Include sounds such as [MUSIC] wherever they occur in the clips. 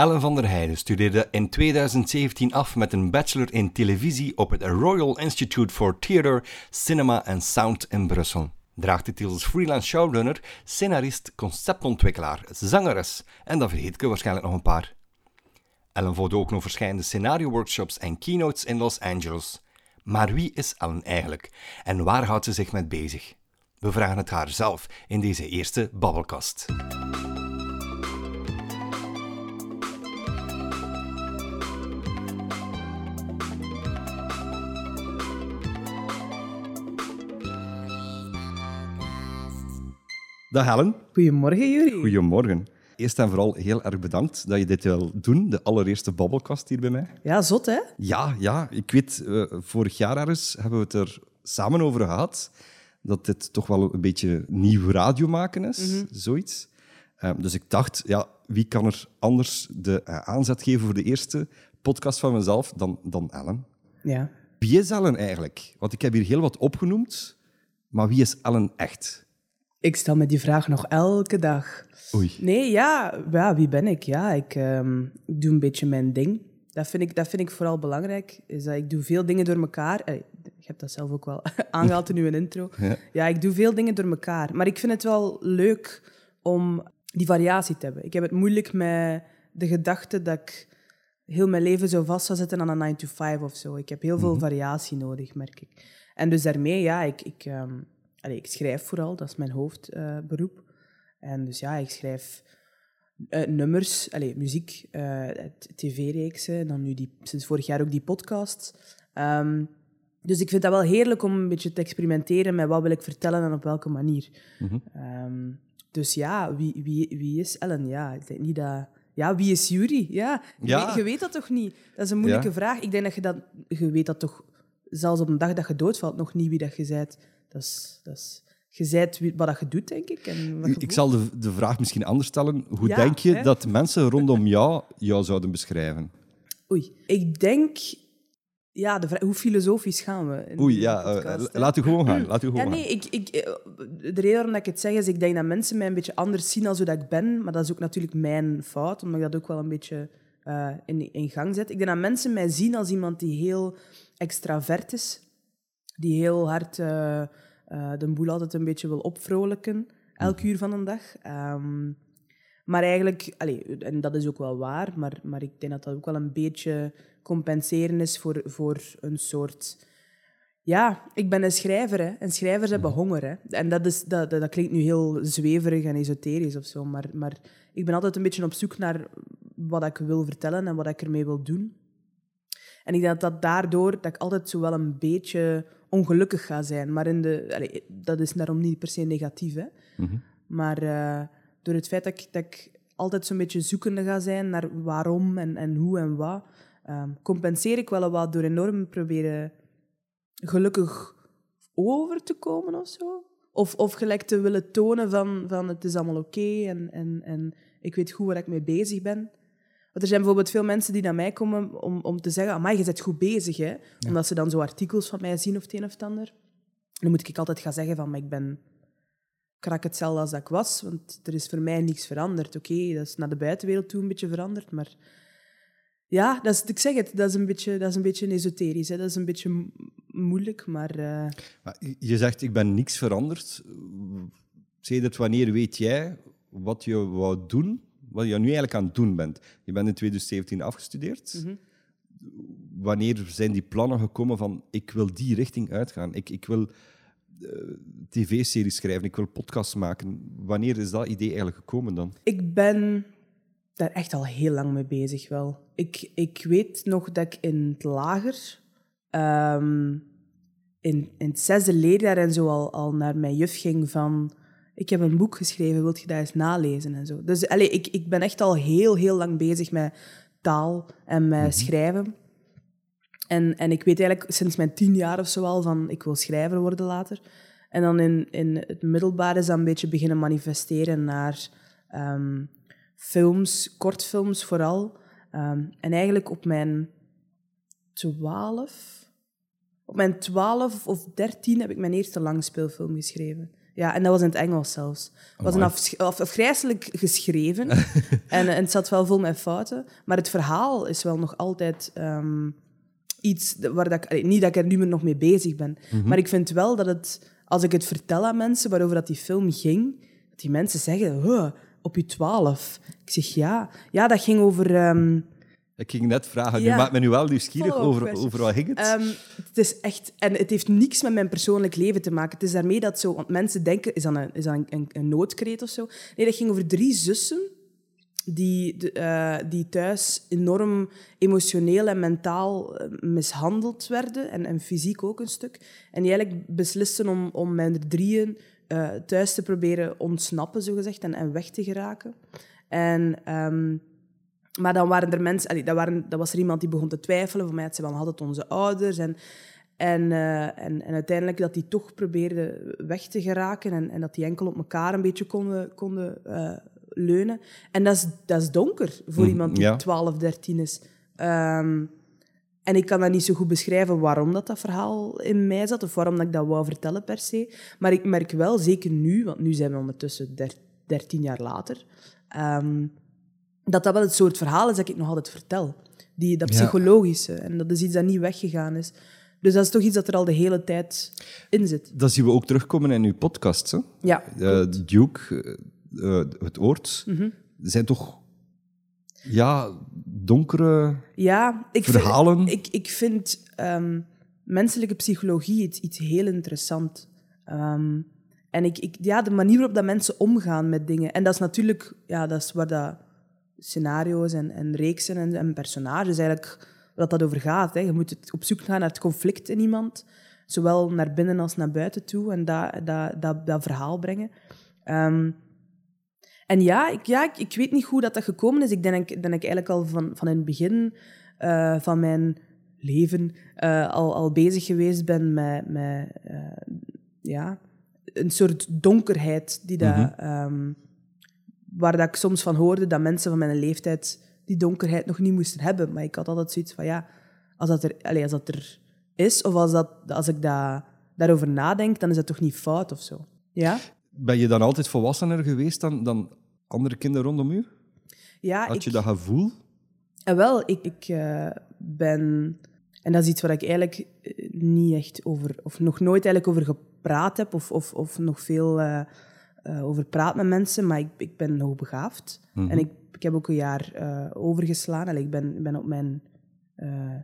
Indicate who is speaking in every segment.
Speaker 1: Ellen van der Heijden studeerde in 2017 af met een bachelor in televisie op het Royal Institute for Theatre, Cinema and Sound in Brussel. Draagt de titel als freelance showrunner, scenarist, conceptontwikkelaar, zangeres en dan vergeet ik waarschijnlijk nog een paar. Ellen volgde ook nog verschillende scenario-workshops en keynotes in Los Angeles. Maar wie is Ellen eigenlijk en waar houdt ze zich mee bezig? We vragen het haar zelf in deze eerste babbelkast. Dag Helen.
Speaker 2: Goedemorgen, Jury.
Speaker 1: Goedemorgen. Eerst en vooral heel erg bedankt dat je dit wil doen, de allereerste babbelkast hier bij mij.
Speaker 2: Ja, zot hè?
Speaker 1: Ja, ja. Ik weet, uh, vorig jaar ergens hebben we het er samen over gehad dat dit toch wel een beetje nieuw radio maken is, mm -hmm. zoiets. Uh, dus ik dacht, ja, wie kan er anders de uh, aanzet geven voor de eerste podcast van mezelf dan, dan Ellen?
Speaker 2: Ja.
Speaker 1: Wie is Ellen eigenlijk? Want ik heb hier heel wat opgenoemd, maar wie is Ellen echt?
Speaker 2: Ik stel me die vraag nog elke dag.
Speaker 1: Oei.
Speaker 2: Nee, ja, ja wie ben ik? Ja, ik, um, ik doe een beetje mijn ding. Dat vind, ik, dat vind ik vooral belangrijk. Is dat ik doe veel dingen door elkaar. Eh, je hebt dat zelf ook wel [LAUGHS] aangehaald in uw intro.
Speaker 1: Ja.
Speaker 2: ja, ik doe veel dingen door elkaar. Maar ik vind het wel leuk om die variatie te hebben. Ik heb het moeilijk met de gedachte dat ik heel mijn leven zo vast zou zitten aan een 9 to 5 of zo. Ik heb heel veel
Speaker 1: Mhm.
Speaker 2: variatie nodig, merk ik. En dus daarmee, ja, ik, ik, um, allee, ik schrijf vooral. Dat is mijn hoofdberoep. En dus ja, ik schrijf uh, nummers, allez, muziek, uh, tv-reeksen, en dan nu die, sinds vorig jaar ook die podcasts. Um, dus ik vind dat wel heerlijk om een beetje te experimenteren met wat wil ik vertellen en op welke manier.
Speaker 1: Mhm.
Speaker 2: Um, dus ja, wie, wie, wie is Ellen? Ja, ik denk niet dat... Ja, wie is Jury? Ja,
Speaker 1: Ja.
Speaker 2: Je, je weet dat toch niet? Dat is een moeilijke
Speaker 1: Ja.
Speaker 2: vraag. Ik denk dat je dat... Je weet dat toch... Zelfs op een dag dat je doodvalt, nog niet wie dat je bent. Dat is... Dat is je zijt wat dat je doet, denk ik. En wat
Speaker 1: Ik zal de, de vraag misschien anders stellen. Hoe
Speaker 2: Ja,
Speaker 1: denk je
Speaker 2: hè?
Speaker 1: dat mensen rondom jou jou zouden beschrijven?
Speaker 2: Oei. Ik denk... Ja, de hoe filosofisch gaan we?
Speaker 1: Oei, ja, eh,
Speaker 2: podcast, hè?
Speaker 1: laat u gewoon gaan. Laat u
Speaker 2: Ja,
Speaker 1: gewoon
Speaker 2: nee,
Speaker 1: gaan.
Speaker 2: ik, ik, eh, de reden waarom ik het zeg is, ik denk dat mensen mij een beetje anders zien als hoe dat ik ben. Maar dat is ook natuurlijk mijn fout, omdat ik dat ook wel een beetje eh, in, in gang zet. Ik denk dat mensen mij zien als iemand die heel extravert is. Die heel hard eh, eh, de boel altijd een beetje wil opvrolijken. Elk uur van een dag. Ehm, maar eigenlijk, allee, en dat is ook wel waar, maar, maar ik denk dat dat ook wel een beetje compenseren is voor, voor een soort... Ja, ik ben een schrijver, hè. En schrijvers hebben honger, hè. En dat, is, dat, dat, dat klinkt nu heel zweverig en esoterisch of zo, maar, maar ik ben altijd een beetje op zoek naar wat ik wil vertellen en wat ik ermee wil doen. En ik denk dat dat daardoor dat ik altijd zo wel een beetje ongelukkig ga zijn. Maar in de, allee, dat is daarom niet per se negatief, hè.
Speaker 1: Mhm.
Speaker 2: Maar eh, door het feit dat ik, dat ik altijd zo'n beetje zoekende ga zijn naar waarom en, en hoe en wat, ehm, compenseer ik wel wat door enorm proberen gelukkig over te komen of zo. Of, of gelijk te willen tonen van, van het is allemaal oké en, en, en ik weet goed waar ik mee bezig ben. Want er zijn bijvoorbeeld veel mensen die naar mij komen om, om te zeggen, amai, je bent goed bezig, hè. Omdat ze dan zo artikels van mij zien of het een of het ander. Dan moet ik altijd gaan zeggen van, maar ik ben krak hetzelfde als dat ik was, want er is voor mij niks veranderd. Oké, dat is naar de buitenwereld toe een beetje veranderd, maar ja, dat is, ik zeg het, dat is een beetje, dat is een beetje esoterisch. Hè. Dat is een beetje mo- moeilijk, maar eh,
Speaker 1: Maar Je zegt, ik ben niks veranderd. Sedert wanneer weet jij wat je wou doen, wat je nu eigenlijk aan het doen bent? Je bent in 2017 afgestudeerd.
Speaker 2: Mhm.
Speaker 1: Wanneer zijn die plannen gekomen van, ik wil die richting uitgaan, ik, ik wil eh, tv-series schrijven, ik wil podcasts maken. Wanneer is dat idee eigenlijk gekomen dan?
Speaker 2: ik ben daar echt al heel lang mee bezig wel. Ik, ik weet nog dat ik in het lager, ehm, in, in het zesde leerjaar en zo, al, al naar mijn juf ging van... Ik heb een boek geschreven, wilt je dat eens nalezen en zo. Dus allez, ik, ik ben echt al heel, heel lang bezig met taal en met schrijven. En, en ik weet eigenlijk sinds mijn tien jaar of zo al van ik wil schrijver worden later. En dan in, in het middelbaar is dat een beetje beginnen manifesteren naar ehm, films, kortfilms vooral. Ehm, en eigenlijk op mijn twaalf, op mijn twaalf of dertien heb ik mijn eerste langspeelfilm geschreven. Ja, en dat was in het Engels zelfs. Het was een afgrijzelijk geschreven. [LAUGHS] en, en het zat wel vol met fouten. Maar het verhaal is wel nog altijd ehm, iets waar dat ik... niet dat ik er nu meer nog mee bezig ben.
Speaker 1: Mhm.
Speaker 2: Maar ik vind wel dat het... Als ik het vertel aan mensen waarover dat die film ging, dat die mensen zeggen, "Huh, op je twaalf. Ik zeg, ja. Ja, dat ging over... ehm,
Speaker 1: Ik ging net vragen,
Speaker 2: Ja.
Speaker 1: nu maakt me nu wel nieuwsgierig over, over wat ging het?
Speaker 2: Ehm, het is echt... En het heeft niks met mijn persoonlijk leven te maken. Het is daarmee dat zo... Want mensen denken, is dat een, is dat een, een, een noodkreet of zo? Nee, dat ging over drie zussen die, de, eh, die thuis enorm emotioneel en mentaal eh, mishandeld werden. En, en fysiek ook een stuk. En die eigenlijk beslisten om, om er drieën eh, thuis te proberen ontsnappen, zogezegd, en, en weg te geraken. En... ehm, maar dan waren er mensen, allee, dat, waren, dat was er iemand die begon te twijfelen van mij, het zijn wel altijd onze ouders. En, en, eh, en, en uiteindelijk dat die toch probeerden weg te geraken en, en dat die enkel op elkaar een beetje konden, konden eh, leunen. En dat is, dat is donker voor
Speaker 1: Mm,
Speaker 2: iemand die
Speaker 1: ja.
Speaker 2: 12, 13 is. Ehm, en ik kan dat niet zo goed beschrijven waarom dat, dat verhaal in mij zat of waarom dat ik dat wou vertellen per se. Maar ik merk wel, zeker nu, want nu zijn we ondertussen der, 13 jaar later, ehm, dat dat wel het soort verhaal is dat ik nog altijd vertel. Die, dat psychologische. En dat is iets dat niet weggegaan is. Dus dat is toch iets dat er al de hele tijd in zit.
Speaker 1: Dat zien we ook terugkomen in uw podcast. Hè?
Speaker 2: Ja,
Speaker 1: Eh, Duke, eh, eh, het oord,
Speaker 2: Mhm.
Speaker 1: zijn toch ja, donkere
Speaker 2: ja ik
Speaker 1: verhalen.
Speaker 2: Vind, ik, ik vind ehm, menselijke psychologie iets, iets heel interessant. Ehm, en ik, ik, ja, de manier waarop dat mensen omgaan met dingen. En dat is natuurlijk ja, dat is waar dat scenario's en, en reeksen en, en personages eigenlijk wat dat over gaat. Hè. Je moet het op zoek gaan naar het conflict in iemand, zowel naar binnen als naar buiten toe, en dat, dat, dat, dat verhaal brengen. Ehm, en ja, ik, ja ik, ik weet niet hoe dat, dat gekomen is. Ik denk dat ik eigenlijk al van, van in het begin eh, van mijn leven eh, al, al bezig geweest ben met, met eh, ja, een soort donkerheid die dat,
Speaker 1: Mhm.
Speaker 2: ehm, waar dat ik soms van hoorde dat mensen van mijn leeftijd die donkerheid nog niet moesten hebben. Maar ik had altijd zoiets van, ja, als dat er, allez, als dat er is, of als, dat, als ik dat, daarover nadenk, dan is dat toch niet fout of zo. Ja?
Speaker 1: Ben je dan altijd volwassener geweest dan, dan andere kinderen rondom u?
Speaker 2: Ja,
Speaker 1: Had
Speaker 2: ik,
Speaker 1: je dat gevoel?
Speaker 2: En wel, ik, ik eh, ben... En dat is iets waar ik eigenlijk eh, niet echt over... Of nog nooit eigenlijk over gepraat heb, of, of, of nog veel eh, eh, over praat met mensen, maar ik, ik ben hoogbegaafd. En ik, ik heb ook een jaar eh, overgeslaan. Allee, ik ben, ben op mijn eh,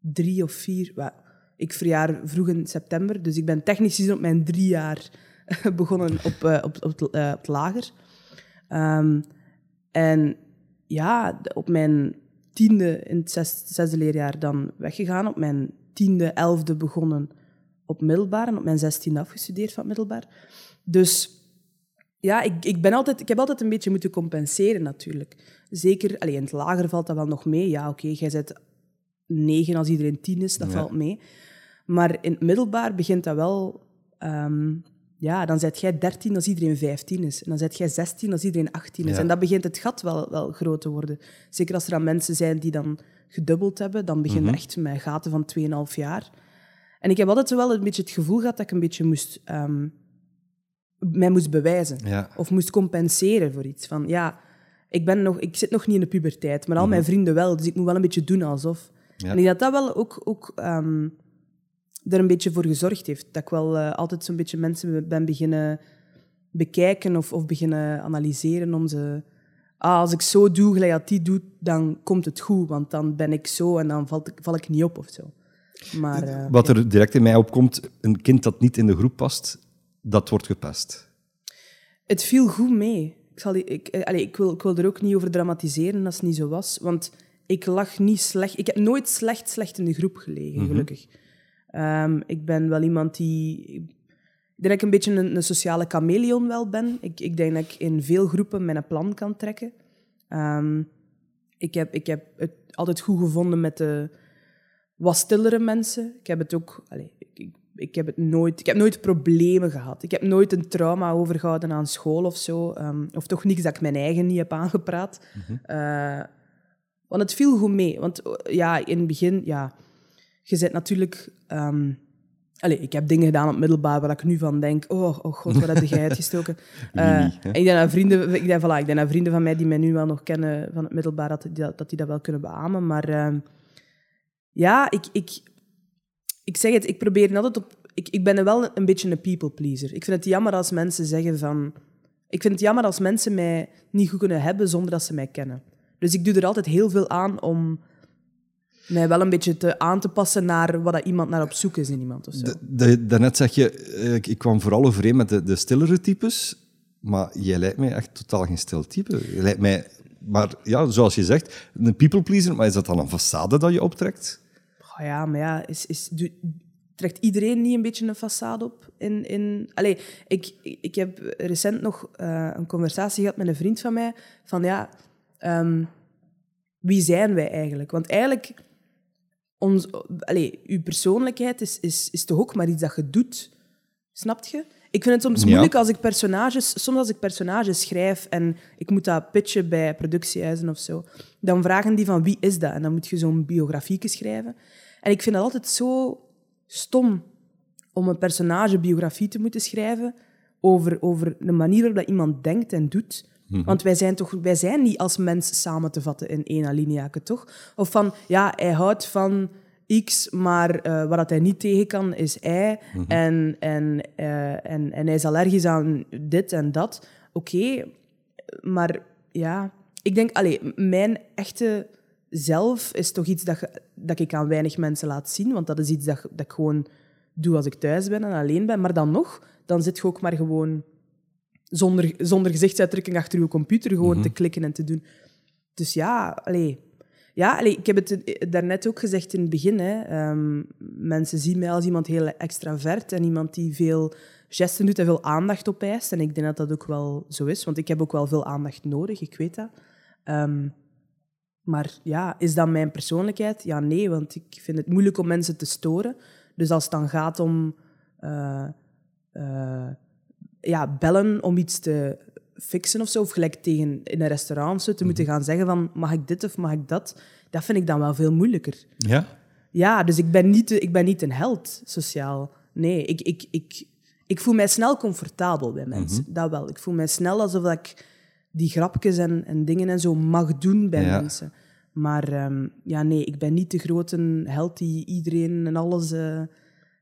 Speaker 2: drie of vier... ik verjaar vroeg in september, dus ik ben technisch gezien op mijn drie jaar [LAUGHS] begonnen op, op, op, het, op het lager. Ehm, en ja, op mijn tiende in het zes- zesde leerjaar dan weggegaan. Op mijn tiende, elfde begonnen op middelbaar. En op mijn zestiende afgestudeerd van het middelbaar. Dus ja, ik, ik, ben altijd, ik heb altijd een beetje moeten compenseren natuurlijk. Zeker, allee, in het lager valt dat wel nog mee. Ja, oké, jij zet negen als iedereen tien is, dat
Speaker 1: Ja.
Speaker 2: valt mee. Maar in het middelbaar begint dat wel... ehm, ja, dan zet jij 13 als iedereen 15 is. En dan zet jij 16 als iedereen 18 is.
Speaker 1: Ja.
Speaker 2: En dat begint het gat wel, wel groot te worden. Zeker als er dan mensen zijn die dan gedubbeld hebben, dan beginnen
Speaker 1: Mhm.
Speaker 2: echt met gaten van 2,5 jaar. En ik heb altijd wel een beetje het gevoel gehad dat ik een beetje moest, ehm, mij moest bewijzen.
Speaker 1: Ja.
Speaker 2: Of moest compenseren voor iets. Van ja, ik, ben nog, ik zit nog niet in de puberteit, maar al
Speaker 1: Mhm.
Speaker 2: mijn vrienden wel. Dus ik moet wel een beetje doen alsof.
Speaker 1: Ja.
Speaker 2: En ik dat dat wel ook, ook ehm, er een beetje voor gezorgd heeft. Dat ik wel eh, altijd zo'n beetje mensen ben beginnen bekijken of, of beginnen analyseren om ze... Ah, als ik zo doe, gelijk dat die doet, dan komt het goed. Want dan ben ik zo en dan val ik, val ik niet op of zo. Maar, eh,
Speaker 1: Wat
Speaker 2: ja.
Speaker 1: er direct in mij opkomt, een kind dat niet in de groep past, dat wordt gepest.
Speaker 2: Het viel goed mee. Ik, zal, ik, eh, allee, ik, wil, ik wil er ook niet over dramatiseren als het niet zo was. Want ik lag niet slecht. Ik heb nooit slecht, slecht in de groep gelegen, gelukkig. Ehm, ik ben wel iemand die. Ik denk dat ik een beetje een, een sociale chameleon wel ben. Ik, ik denk dat ik in veel groepen mijn plan kan trekken. Ehm, ik, heb, ik heb het altijd goed gevonden met de wat stillere mensen. Ik heb het ook... Allez, ik, ik, heb het nooit... Ik heb nooit problemen gehad. Ik heb nooit een trauma overgehouden aan school of zo. Ehm, of toch niks dat ik mijn eigen niet heb aangepraat. Eh, want het viel goed mee. Want eh, ja, in het begin... Ja, je zit natuurlijk... Allee, ik heb dingen gedaan op het middelbaar waar ik nu van denk, oh, oh god, wat heb jij [LAUGHS] uitgestoken? Eh,
Speaker 1: niet, hè?
Speaker 2: ik denk dat vrienden, ik denk, voilà, ik denk dat vrienden van mij die mij nu wel nog kennen van het middelbaar, dat die dat, dat, die dat wel kunnen beamen. Maar ehm, ja, ik, ik, ik zeg het, ik probeer altijd op... Ik, ik ben wel een beetje een people pleaser. Ik vind het jammer als mensen zeggen van... Ik vind het jammer als mensen mij niet goed kunnen hebben zonder dat ze mij kennen. Dus ik doe er altijd heel veel aan om mij wel een beetje te aan te passen naar wat dat iemand naar op zoek is in iemand of zo.
Speaker 1: Da- da- Daarnet zeg je, eh, ik, ik kwam vooral overeen met de, de stillere types, maar jij lijkt mij echt totaal geen stil type. Je lijkt mij, maar ja, zoals je zegt, een people pleaser, maar is dat dan een façade dat je optrekt?
Speaker 2: Oh ja, maar ja, is, is, trekt iedereen niet een beetje een façade op? In, in, allee, ik, ik heb recent nog eh, een conversatie gehad met een vriend van mij, van ja, ehm, wie zijn wij eigenlijk? Want eigenlijk, ons, allee, uw persoonlijkheid is, is, is toch ook maar iets dat je doet? Snap je? Ik vind het soms
Speaker 1: Ja.
Speaker 2: moeilijk als ik personages... Soms als ik personages schrijf en ik moet dat pitchen bij productiehuizen of zo, dan vragen die van wie is dat? En dan moet je zo'n biografieke schrijven. En ik vind dat altijd zo stom om een personagebiografie te moeten schrijven over, over de manier waarop dat iemand denkt en doet. Want wij zijn, toch, wij zijn niet als mens samen te vatten in één alineaake, toch? Of van, ja, hij houdt van X, maar eh wat dat hij niet tegen kan, is Y. en, en, eh, en, en hij is allergisch aan dit en dat. Oké, maar ja... Ik denk, allee, mijn echte zelf is toch iets dat, dat ik aan weinig mensen laat zien. Want dat is iets dat, dat ik gewoon doe als ik thuis ben en alleen ben. Maar dan nog, dan zit je ook maar gewoon zonder, zonder gezichtsuitdrukking achter je computer gewoon te klikken en te doen. Dus ja, allee. Ja, allee, ik heb het eh, daarnet ook gezegd in het begin. Hè. Ehm, mensen zien mij als iemand heel extravert en iemand die veel gesten doet en veel aandacht opeist. En ik denk dat dat ook wel zo is, want ik heb ook wel veel aandacht nodig, ik weet dat. Ehm, maar ja, is dat mijn persoonlijkheid? Ja, nee, want ik vind het moeilijk om mensen te storen. Dus als het dan gaat om eh, eh, ja, bellen om iets te fixen of zo, of gelijk tegen in een restaurant zo, te moeten gaan zeggen van mag ik dit of mag ik dat, dat vind ik dan wel veel moeilijker.
Speaker 1: Ja?
Speaker 2: Ja, dus ik ben niet, ik ben niet een held sociaal. Nee, ik, ik, ik, ik voel mij snel comfortabel bij mensen. Dat wel. Ik voel mij snel alsof ik die grapjes en, en dingen en zo mag doen bij
Speaker 1: Ja.
Speaker 2: mensen. Maar ehm, ja, nee, ik ben niet de grote held die iedereen en alles... eh,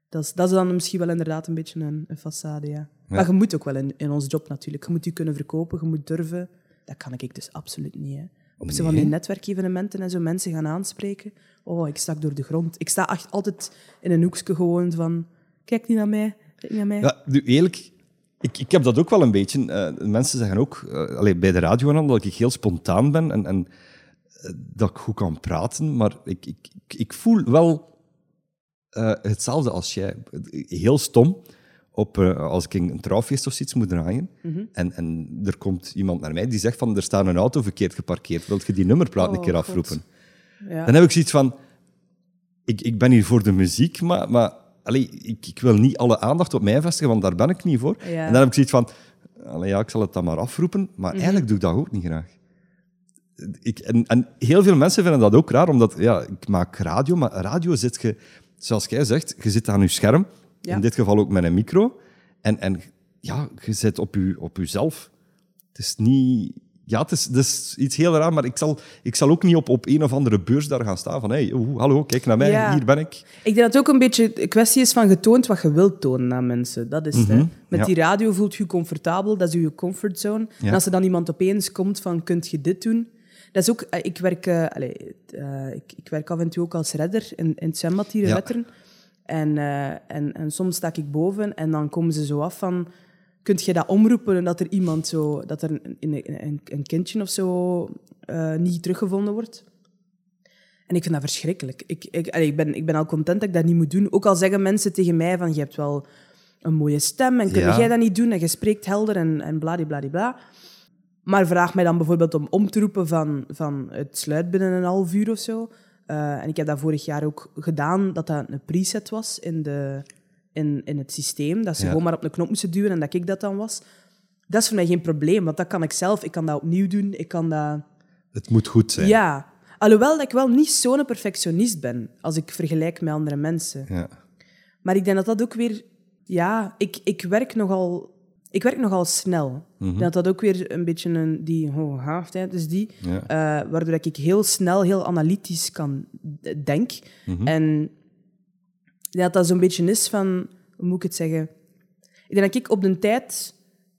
Speaker 2: dat, is, dat is dan misschien wel inderdaad een beetje een, een façade, ja. Maar je moet ook wel in, in ons job natuurlijk. Je moet je kunnen verkopen, je moet durven. Dat kan ik dus absoluut niet, hè. Op zo van die netwerkevenementen en zo mensen gaan aanspreken. Oh, ik stak door de grond. Ik sta echt altijd in een hoekje gewoon van... Kijk niet naar mij, kijk niet naar mij.
Speaker 1: Ja, nu, eerlijk, ik, ik heb dat ook wel een beetje. eh, mensen zeggen ook, allee, bij de radio dat ik heel spontaan ben en, en eh, dat ik goed kan praten, maar ik, ik, ik, voel wel hetzelfde als jij. Heel stom. Op, als ik een trouwfeest of zoiets moet draaien
Speaker 2: Mhm.
Speaker 1: en, en er komt iemand naar mij die zegt van er staat een auto verkeerd geparkeerd, wilt je die nummerplaat een
Speaker 2: Oh,
Speaker 1: keer afroepen?
Speaker 2: Ja.
Speaker 1: Dan heb ik zoiets van, ik, ik ben hier voor de muziek, maar, maar allee, ik, ik wil niet alle aandacht op mij vestigen, want daar ben ik niet voor.
Speaker 2: Ja. Mhm.
Speaker 1: En dan heb ik zoiets van, allee, ja, ik zal het dan maar afroepen, maar eigenlijk doe ik dat ook niet graag. Ik, en, en heel veel mensen vinden dat ook raar, omdat ja, ik maak radio, maar radio zit je, zoals jij zegt, je zit aan je scherm,
Speaker 2: Ja.
Speaker 1: in dit geval ook met een micro, en, en ja, je zit op, je, op jezelf. Het is niet... Ja, het is, iets heel raar, maar ik zal, ik zal ook niet op, op een of andere beurs daar gaan staan van hey, hallo, kijk naar mij,
Speaker 2: Ja.
Speaker 1: hier ben ik.
Speaker 2: Ik denk dat het ook een beetje een kwestie is van getoond wat je wilt tonen aan mensen. Dat is het. hè. Met
Speaker 1: Mhm. ja.
Speaker 2: die radio voelt je je comfortabel, dat is je comfortzone.
Speaker 1: Ja.
Speaker 2: En als er dan iemand opeens komt van, kunt je dit doen? Dat is ook... eh, Ik werk, eh, allee, eh, ik, ik werk af en toe ook als redder in, in het zwembad hier in. Wetteren. En, en, en soms sta ik boven en dan komen ze zo af van... Kunt je dat omroepen en dat er iemand zo... Dat er een, een, een, kindje of zo eh, niet teruggevonden wordt? En ik vind dat verschrikkelijk. Ik, ik, allee, ik, ben, ik ben al content dat ik dat niet moet doen. Ook al zeggen mensen tegen mij van, je hebt wel een mooie stem en kun
Speaker 1: Ja.
Speaker 2: jij dat niet doen en je spreekt helder en, en bladibladibla. Maar vraag mij dan bijvoorbeeld om om te roepen van, van het sluit binnen een half uur of zo. Eh, en ik heb dat vorig jaar ook gedaan, dat dat een preset was in, de, in, in het systeem. Dat ze
Speaker 1: Ja.
Speaker 2: gewoon maar op een knop moesten duwen en dat ik dat dan was. Dat is voor mij geen probleem, want dat kan ik zelf. Ik kan dat opnieuw doen. Ik kan dat...
Speaker 1: Het moet goed zijn.
Speaker 2: Ja, alhoewel dat ik wel niet zo'n perfectionist ben als ik vergelijk met andere mensen.
Speaker 1: Ja.
Speaker 2: Maar ik denk dat dat ook weer... Ja, ik, ik werk nogal... Ik werk nogal snel. Ik denk dat dat ook weer een beetje een, die hoge haaftijd is, die,
Speaker 1: Ja.
Speaker 2: eh, waardoor ik heel snel, heel analytisch kan denk. En ik denk dat dat zo'n beetje is van, hoe moet ik het zeggen? Ik denk dat ik op de tijd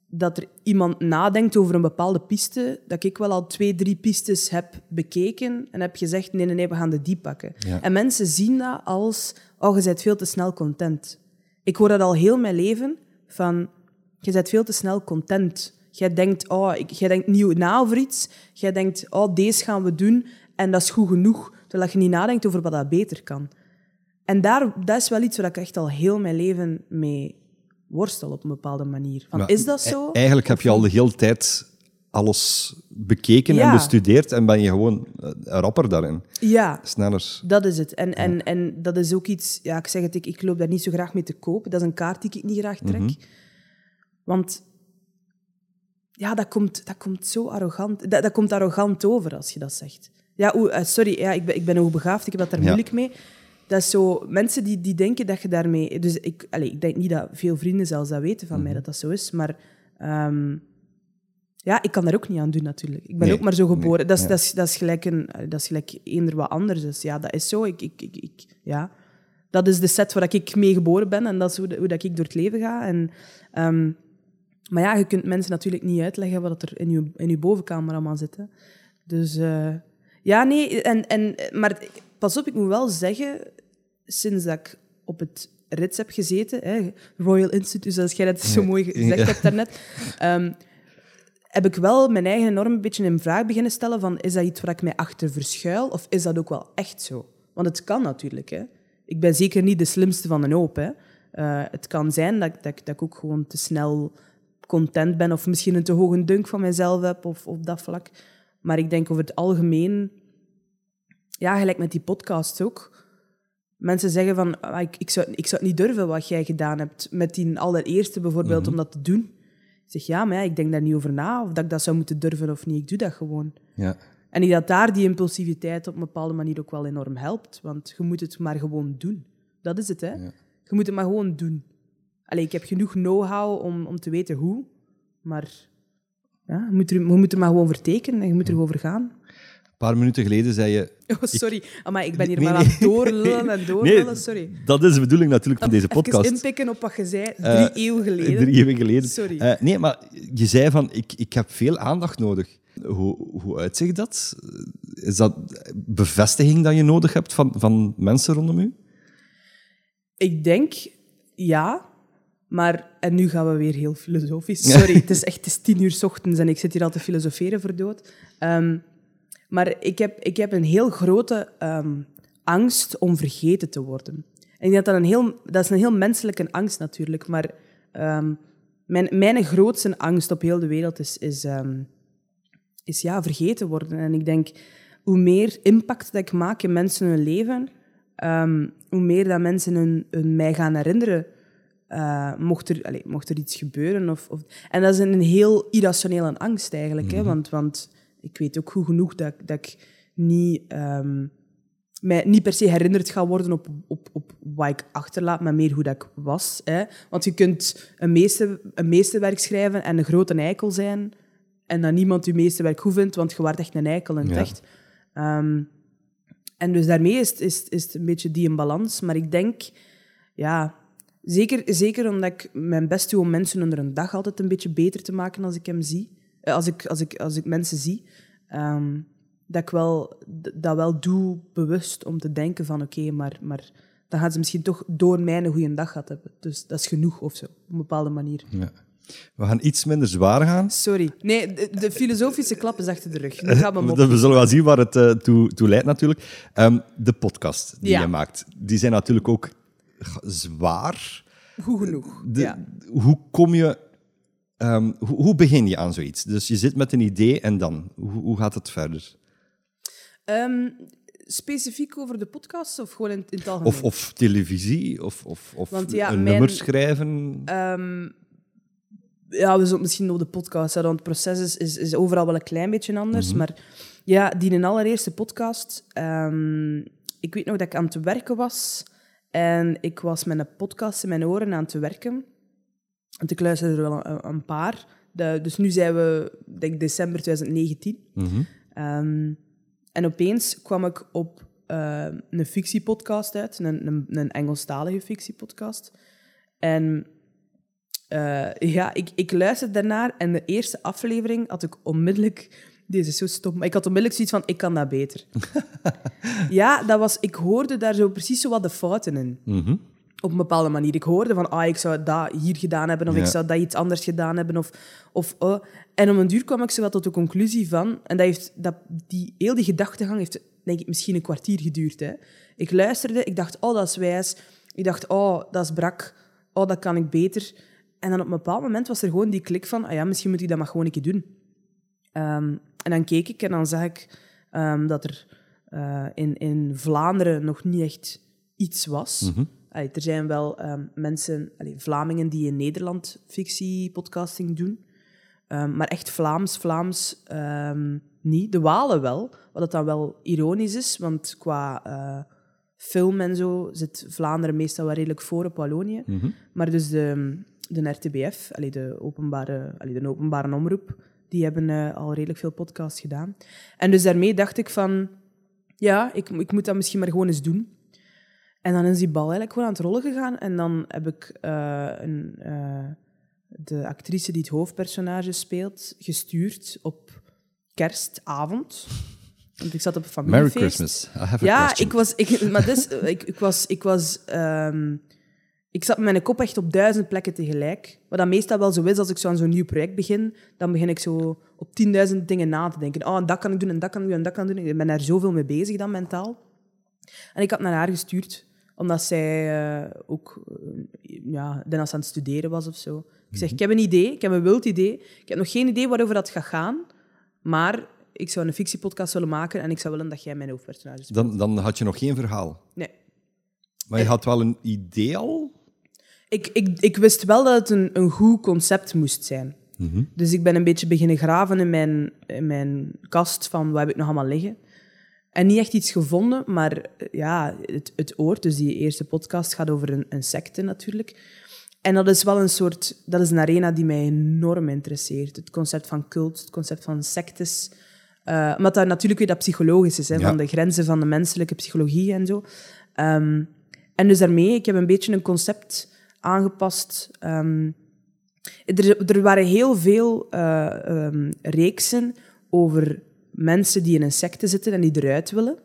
Speaker 2: dat er iemand nadenkt over een bepaalde piste, dat ik wel al twee, drie pistes heb bekeken en heb gezegd, nee, nee, nee, we gaan de die pakken.
Speaker 1: Ja.
Speaker 2: En mensen zien dat als, oh, je bent veel te snel content. Ik hoor dat al heel mijn leven, van, je bent veel te snel content. Jij denkt, oh, ik, jij denkt nieuw na over iets, jij denkt, oh, deze gaan we doen en dat is goed genoeg, terwijl je niet nadenkt over wat dat beter kan. En daar, dat is wel iets waar ik echt al heel mijn leven mee worstel op een bepaalde manier. Van,
Speaker 1: Maar
Speaker 2: is dat zo?
Speaker 1: e- Eigenlijk heb je al de hele tijd alles bekeken en bestudeerd en ben je gewoon eh, rapper daarin.
Speaker 2: Ja,
Speaker 1: Sneller.
Speaker 2: dat is het. En, en, en dat is ook iets... Ja, ik zeg het, ik, ik loop daar niet zo graag mee te koop. Dat is een kaart die ik niet graag trek. Want... Ja, dat komt, dat komt zo arrogant... Dat, dat komt arrogant over als je dat zegt. Ja, eh, sorry, ja, ik, ben, ik ben hoogbegaafd, ik heb dat daar
Speaker 1: Ja.
Speaker 2: moeilijk mee. Dat is zo... Mensen die, die denken dat je daarmee... Dus ik, allez, ik denk niet dat veel vrienden zelfs dat weten van mij, dat dat zo is. Maar... ehm, ja, ik kan daar ook niet aan doen, natuurlijk. Ik ben
Speaker 1: Nee,
Speaker 2: ook maar zo geboren.
Speaker 1: nee,
Speaker 2: dat, is,
Speaker 1: ja.
Speaker 2: dat, is, dat, is gelijk een, dat is gelijk eender wat anders. Dus ja, dat is zo. Ik, ik, ik, ik- ja. Dat is de set waar ik mee geboren ben en dat is hoe dat ik door het leven ga. En, ehm, maar ja, je kunt mensen natuurlijk niet uitleggen wat er in je, in je bovenkamer allemaal zit. hè. Dus eh, ja, nee. En, en, maar pas op, ik moet wel zeggen, sinds dat ik op het rits heb gezeten, hè, Royal Institute, zoals jij dat zo mooi gezegd
Speaker 1: Ja.
Speaker 2: hebt daarnet, ehm, heb ik wel mijn eigen norm een beetje in vraag beginnen stellen van is dat iets waar ik mij achter verschuil of is dat ook wel echt zo? Want het kan natuurlijk. Hè. Ik ben zeker niet de slimste van een hoop. Hè. Eh, het kan zijn dat, ik- dat, dat ik ook gewoon te snel content ben of misschien een te hoge dunk van mezelf heb of op dat vlak. Maar ik denk over het algemeen, ja, gelijk met die podcast ook. Mensen zeggen van, ah, ik, ik, zou, ik zou het niet durven wat jij gedaan hebt. Met die allereerste bijvoorbeeld, om dat te doen. Ik zeg, ja, maar ja, ik denk daar niet over na. Of dat ik dat zou moeten durven of niet. Ik doe dat gewoon.
Speaker 1: Ja.
Speaker 2: En ik dat daar die impulsiviteit op een bepaalde manier ook wel enorm helpt. Want je moet het maar gewoon doen. Dat is het, hè. Je moet het maar gewoon doen. Allee, ik heb genoeg know-how om, om te weten hoe. Maar ja, je, moet er, je moet er maar gewoon voor tekenen en je moet er gewoon voor gaan.
Speaker 1: Een paar minuten geleden zei je... [LAUGHS]
Speaker 2: Oh, sorry. Maar ik ben hier
Speaker 1: Nee,
Speaker 2: maar aan het doorlullen en doorlullen. Sorry.
Speaker 1: Dat is de bedoeling natuurlijk van deze
Speaker 2: Even
Speaker 1: podcast.
Speaker 2: inpikken op wat je zei drie
Speaker 1: Eh,
Speaker 2: eeuwen geleden.
Speaker 1: Drie eeuwen geleden.
Speaker 2: Sorry.
Speaker 1: Eh, nee, maar je zei van, ik, ik heb veel aandacht nodig. Hoe, hoe uitzicht dat? Is dat bevestiging dat je nodig hebt van, van mensen rondom u?
Speaker 2: Ik denk ja, maar en nu gaan we weer heel filosofisch. [LAUGHS] Sorry, het is echt het is tien uur 's ochtends en ik zit hier al te filosoferen voor dood. Ehm, maar ik heb, ik heb een heel grote ehm, angst om vergeten te worden. En ik denk dat dat een heel, dat is een heel menselijke angst natuurlijk, maar ehm, mijn, mijn grootste angst op heel de wereld is, is, ehm, is ja, vergeten worden. En ik denk, hoe meer impact dat ik maak in mensen hun leven, hoe meer dat mensen hun, hun mij gaan herinneren, eh, mocht, er, allez, mocht er iets gebeuren. Of, of, en dat is een heel irrationele angst eigenlijk, hè, want, want ik weet ook goed genoeg dat, ik- dat ik niet, ehm, mij niet per se herinnerd ga worden op, op, op wat ik achterlaat, maar meer hoe dat ik was. Hè. Want je kunt een, meester, een meesterwerk schrijven en een grote eikel zijn en dat niemand je meesterwerk goed vindt, want je waart echt een eikel in het
Speaker 1: Ja.
Speaker 2: echt. Ehm, en dus daarmee is, het- is, is het een beetje die in balans. Maar ik denk, ja, zeker, zeker omdat ik mijn best doe om mensen onder een dag altijd een beetje beter te maken als ik hem zie. Eh, Als ik, als ik, als ik mensen zie. ehm, dat ik wel, dat wel doe bewust om te denken van oké, maar, maar dan gaan ze misschien toch door mij een goede dag gehad hebben. Dus dat is genoeg of zo, op een bepaalde manier.
Speaker 1: Ja. We gaan iets minder zwaar gaan.
Speaker 2: Sorry. Nee, de, de filosofische klap is achter de rug. Nu gaan we hem [LAUGHS] op.
Speaker 1: We zullen wel zien waar het eh, toe, toe leidt natuurlijk. Ehm, de podcast die
Speaker 2: Ja.
Speaker 1: je maakt, die zijn natuurlijk ook zwaar.
Speaker 2: Goed genoeg.
Speaker 1: De-
Speaker 2: ja.
Speaker 1: Hoe kom je... ehm, hoe, hoe begin je aan zoiets? Dus je zit met een idee en dan? Hoe, hoe gaat het verder?
Speaker 2: Ehm, specifiek over de podcast of gewoon in, in het algemeen?
Speaker 1: Of, of televisie, of, of, of
Speaker 2: Want ja,
Speaker 1: een
Speaker 2: mijn-
Speaker 1: nummer schrijven.
Speaker 2: Ehm, ja, we zullen misschien op de podcast hebben, want het proces is, is, is overal wel een klein beetje anders.
Speaker 1: Mhm.
Speaker 2: Maar ja, die een allereerste podcast. ik weet nog dat ik aan het werken was En ik was met een podcast in mijn oren aan het werken. Want ik luisterde er wel een, een paar. De, dus nu zijn we, denk ik, december 2019.
Speaker 1: Mhm.
Speaker 2: Ehm, en opeens kwam ik op eh, een fictiepodcast uit, een, een, een Engelstalige fictiepodcast. En eh, ja, ik, ik luisterde daarnaar en de eerste aflevering had ik onmiddellijk... Deze is zo stom, maar ik had onmiddellijk zoiets van, ik kan dat beter. [LAUGHS] ja, dat was, ik hoorde daar zo precies zo wat de fouten in.
Speaker 1: Mhm.
Speaker 2: Op een bepaalde manier. Ik hoorde van, ah, ik zou dat hier gedaan hebben, of
Speaker 1: Ja.
Speaker 2: ik zou dat iets anders gedaan hebben, of... of oh. En om een duur kwam ik zo tot de conclusie van... En dat heeft, dat, die, heel die gedachtegang heeft, denk ik, misschien een kwartier geduurd. Hè. Ik luisterde, ik dacht, oh, dat is wijs. Ik dacht, oh, dat is brak. Oh, dat kan ik beter. En dan op een bepaald moment was er gewoon die klik van, ah ja, misschien moet ik dat maar gewoon een keer doen. Ehm, en dan keek ik en dan zag ik ehm, dat er eh, in, in Vlaanderen nog niet echt iets was. Allee, er zijn wel ehm, mensen, allee, Vlamingen, die in Nederland fictiepodcasting doen. Ehm, maar echt Vlaams, Vlaams ehm, niet. De Walen wel, wat dat dan wel ironisch is, want qua eh, film en zo zit Vlaanderen meestal wel redelijk voor op Wallonië. Maar dus de, de RTBF, allee, de, openbare, de openbare omroep, die hebben eh, al redelijk veel podcasts gedaan. En dus daarmee dacht ik van, ja, ik, ik moet dat misschien maar gewoon eens doen. En dan is die bal eigenlijk gewoon aan het rollen gegaan. En dan heb ik eh, een, eh, de actrice die het hoofdpersonage speelt gestuurd op kerstavond. Want ik zat op een
Speaker 1: Merry
Speaker 2: familiefeest.
Speaker 1: Christmas. I have a
Speaker 2: Ja,
Speaker 1: question.
Speaker 2: ik was... Ik, maar dus, ik, ik was... Ik, was ehm, ik zat met mijn kop echt op duizend plekken tegelijk. Wat dat meestal wel zo is als ik zo aan zo'n nieuw project begin. Dan begin ik zo op tienduizend dingen na te denken. Oh, en dat kan ik doen, en dat kan ik doen, en dat kan ik doen. Ik ben daar zoveel mee bezig dan, mentaal. En ik had naar haar gestuurd, omdat zij eh, ook eh, ja, dan als aan het studeren was of zo. Ik zeg, ik heb een idee, ik heb een wild idee. Ik heb nog geen idee waarover dat gaat gaan, maar ik zou een fictiepodcast willen maken en ik zou willen dat jij mijn hoofdpersonage speelt.
Speaker 1: Dan, dan had je nog geen verhaal.
Speaker 2: Nee.
Speaker 1: Maar je had wel een idee al?
Speaker 2: Ik, ik, ik wist wel dat het een, een goed concept moest zijn. Dus ik ben een beetje beginnen graven in mijn, in mijn kast van wat heb ik nog allemaal liggen. En niet echt iets gevonden, maar eh, ja, het, het oord, dus die eerste podcast gaat over een, een secte natuurlijk. En dat is wel een soort, dat is een arena die mij enorm interesseert. Het concept van cult, het concept van sectes. Eh maar dat natuurlijk weer dat psychologisch is, hè,
Speaker 1: Ja.
Speaker 2: van de grenzen van de menselijke psychologie en zo. Ehm, en dus daarmee, ik heb een beetje een concept aangepast. Ehm, er, er waren heel veel eh, ehm, reeksen over mensen die in een secte zitten en die eruit willen.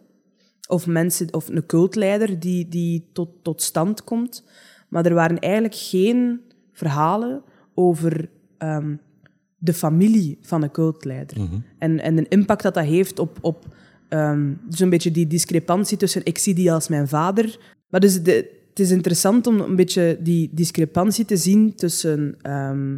Speaker 2: Of, mensen, of een cultleider die, die tot, tot stand komt. Maar er waren eigenlijk geen verhalen over ehm, de familie van een cultleider. en, en de impact dat dat heeft op, op dus een beetje die discrepantie tussen ik zie die als mijn vader. Maar dus de, het is interessant om een beetje die discrepantie te zien tussen, ehm,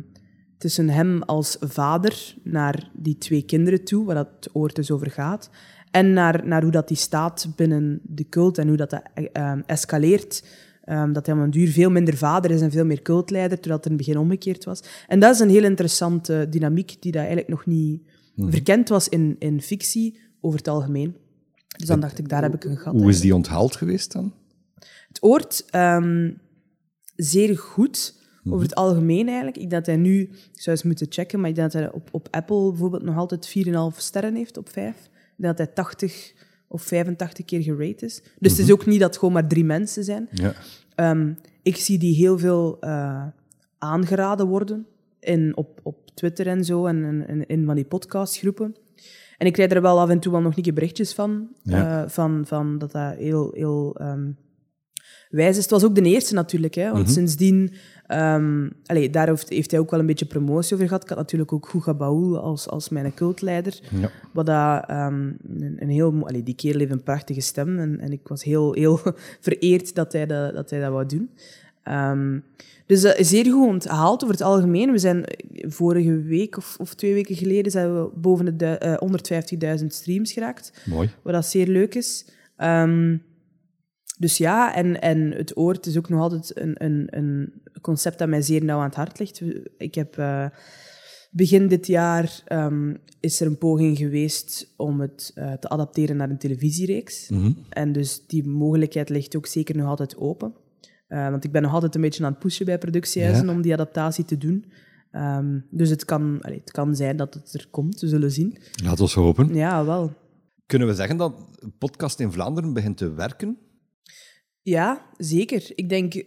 Speaker 2: tussen hem als vader naar die twee kinderen toe, waar dat het oord dus over gaat, en naar, naar hoe dat die staat binnen de cult en hoe dat, dat ehm, escaleert. Ehm, dat hij om een duur veel minder vader is en veel meer cultleider, terwijl het in het begin omgekeerd was. En dat is een heel interessante dynamiek die dat eigenlijk nog niet verkend was in, in fictie over het algemeen. Dus dan dacht ik, daar heb ik een gat.
Speaker 1: Hoe is die onthaald geweest dan?
Speaker 2: Het oort ehm, zeer goed, over het algemeen eigenlijk. Ik dat hij nu, ik zou eens moeten checken, maar ik denk dat hij op, op Apple bijvoorbeeld nog altijd 4,5 sterren heeft op 5. Ik denk dat hij 80 of 85 keer gerate is. Dus het is ook niet dat het gewoon maar drie mensen zijn.
Speaker 1: Ja.
Speaker 2: Ehm, ik zie die heel veel eh, aangeraden worden in, op, op Twitter en zo en in, in, van die podcastgroepen. En ik krijg er wel af en toe wel nog niet keer berichtjes van,
Speaker 1: Ja.
Speaker 2: eh, van, van dat dat heel, heel ehm, wijs is. Het was ook de eerste natuurlijk, hè, want sindsdien... ehm allee, daar heeft, heeft hij ook wel een beetje promotie over gehad. Ik had natuurlijk ook Hugo Baul als, als mijn cultleider.
Speaker 1: Ja.
Speaker 2: Wat dat, ehm, een, een heel... Allee, die kerel heeft een prachtige stem en, en ik was heel, heel [LAUGHS] vereerd dat hij dat, dat, hij dat wou doen. Ehm, dus dat is zeer goed onthaald over het algemeen. We zijn eh, vorige week of, of twee weken geleden zijn we boven de du- eh, 150.000 streams geraakt,
Speaker 1: Mooi.
Speaker 2: wat dat zeer leuk is. Dus ja, en, en het oord is ook nog altijd een, een, een concept dat mij zeer nauw aan het hart ligt. Ik heb... eh, Begin dit jaar ehm, is er een poging geweest om het eh, te adapteren naar een televisiereeks. En dus die mogelijkheid ligt ook zeker nog altijd open. Uh, want ik ben nog altijd een beetje aan het pushen bij productiehuizen
Speaker 1: Ja.
Speaker 2: om die adaptatie te doen. Ehm, dus het kan, allee, het kan zijn dat het er komt, we zullen zien.
Speaker 1: Laten we hopen.
Speaker 2: Ja, wel.
Speaker 1: Kunnen we zeggen dat podcast in Vlaanderen begint te werken?
Speaker 2: Ja, zeker. Ik denk eh,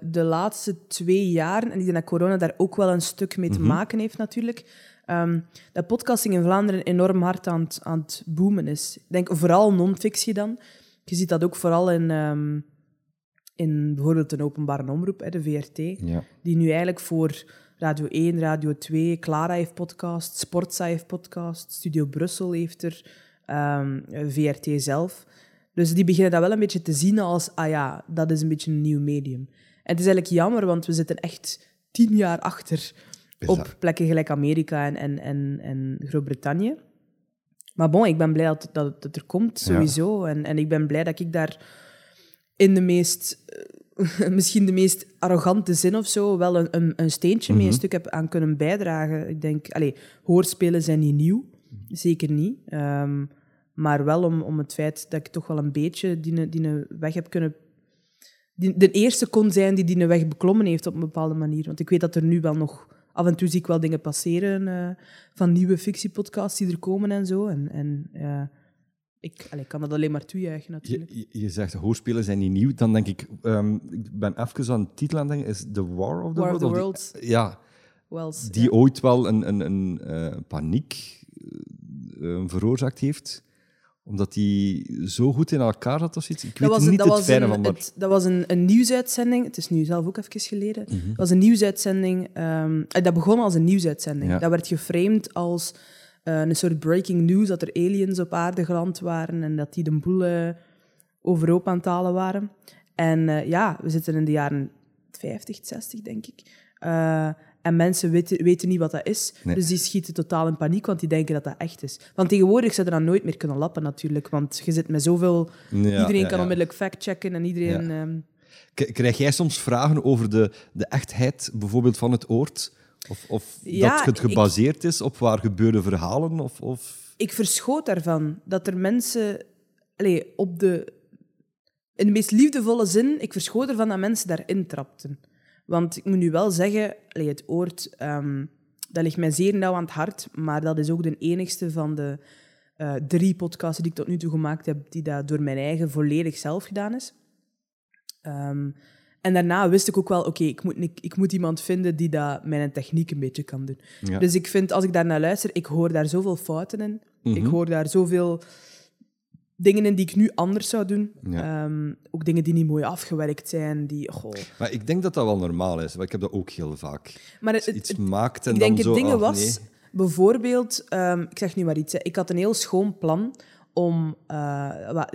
Speaker 2: de laatste twee jaren, en ik denk dat corona daar ook wel een stuk mee te maken heeft natuurlijk, ehm, dat podcasting in Vlaanderen enorm hard aan het, aan het boomen is. Ik denk vooral non-fictie dan. Je ziet dat ook vooral in, ehm, in bijvoorbeeld een openbare omroep, hè, de VRT,
Speaker 1: Ja.
Speaker 2: die nu eigenlijk voor Radio 1, Radio 2, Clara heeft podcast, Sportza heeft podcast, Studio Brussel heeft er, ehm, VRT zelf. Dus die beginnen dat wel een beetje te zien als, ah ja, dat is een beetje een nieuw medium. En het is eigenlijk jammer, want we zitten echt tien jaar achter op
Speaker 1: dat-
Speaker 2: plekken gelijk Amerika en, en, en, en Groot-Brittannië. Maar bon, ik ben blij dat, dat het er komt,
Speaker 1: Ja.
Speaker 2: sowieso. En, en ik ben blij dat ik daar in de meest, eh, [LAUGHS] misschien de meest arrogante zin of zo, wel een, een, een steentje mee, een
Speaker 1: Mhm.
Speaker 2: stuk heb aan kunnen bijdragen. Ik denk, allez, hoorspelen zijn niet nieuw, zeker niet. Ehm, maar wel om, om het feit dat ik toch wel een beetje die, die weg heb kunnen... Die, de eerste kon zijn die die weg beklommen heeft op een bepaalde manier. Want ik weet dat er nu wel nog... Af en toe zie ik wel dingen passeren eh, van nieuwe fictiepodcasts die er komen en zo. En, en eh, ik, allee, kan dat alleen maar toejuichen, natuurlijk.
Speaker 1: Je, je- je zegt hoorspelen zijn niet nieuw. Dan denk ik, ehm, ik ben even aan de titel aan het denken, is The War of the
Speaker 2: War of
Speaker 1: World?
Speaker 2: the
Speaker 1: die-
Speaker 2: Worlds.
Speaker 1: ja,
Speaker 2: Wells,
Speaker 1: die
Speaker 2: ja.
Speaker 1: ooit wel een, een, een eh, paniek veroorzaakt heeft omdat die zo goed in elkaar zat of iets. Ik weet
Speaker 2: Dat was,
Speaker 1: niet
Speaker 2: dat
Speaker 1: het
Speaker 2: was,
Speaker 1: fijne
Speaker 2: een,
Speaker 1: van, maar...
Speaker 2: het- dat was een, een nieuwsuitzending. Het is nu zelf ook even geleden.
Speaker 1: Mhm.
Speaker 2: Het was een nieuwsuitzending. ehm, eh, dat begon als een nieuwsuitzending.
Speaker 1: Ja.
Speaker 2: Dat werd geframed als eh, een soort breaking news, dat er aliens op aarde geland waren en dat die de boel eh, overhoop aan het halen waren. En ja, we zitten in de jaren 50, 60, denk ik. En mensen weten, weten niet wat dat is.
Speaker 1: Nee.
Speaker 2: Dus die schieten totaal in paniek, want die denken dat dat echt is. Want tegenwoordig zou je dat nooit meer kunnen lappen, natuurlijk. Want je zit met zoveel...
Speaker 1: Ja,
Speaker 2: iedereen
Speaker 1: ja,
Speaker 2: kan onmiddellijk factchecken en iedereen... ehm,
Speaker 1: Krijg jij soms vragen over de, de echtheid bijvoorbeeld van het oord? Of, of dat het
Speaker 2: ik-
Speaker 1: gebaseerd is op waar gebeurde verhalen? Of, of...
Speaker 2: ik verschoot daarvan dat er mensen allee, op de. In de meest liefdevolle zin, ik verschoot ervan dat mensen daarin trapten. Want ik moet nu wel zeggen, het oord, ehm, dat ligt mij zeer nauw aan het hart, maar dat is ook de enigste van de eh, drie podcasts die ik tot nu toe gemaakt heb, die dat door mijn eigen volledig zelf gedaan is. Ehm, en daarna wist ik ook wel, oké, ik, moet, ik, ik moet iemand vinden die dat mijn techniek een beetje kan doen.
Speaker 1: Ja.
Speaker 2: Dus ik vind, als ik daar naar luister, ik hoor daar zoveel fouten in.
Speaker 1: Mhm.
Speaker 2: Ik hoor daar zoveel dingen in die ik nu anders zou doen.
Speaker 1: Ja.
Speaker 2: Ehm, ook dingen die niet mooi afgewerkt zijn. Die, goh.
Speaker 1: Maar ik denk dat dat wel normaal is, want ik heb dat ook heel vaak.
Speaker 2: Maar het,
Speaker 1: je iets
Speaker 2: het-
Speaker 1: maakt en
Speaker 2: ik
Speaker 1: dan
Speaker 2: denk
Speaker 1: zo...
Speaker 2: het ding
Speaker 1: ach,
Speaker 2: was,
Speaker 1: nee.
Speaker 2: bijvoorbeeld, ehm, ik zeg nu maar iets, hè. ik had een heel schoon plan om, eh,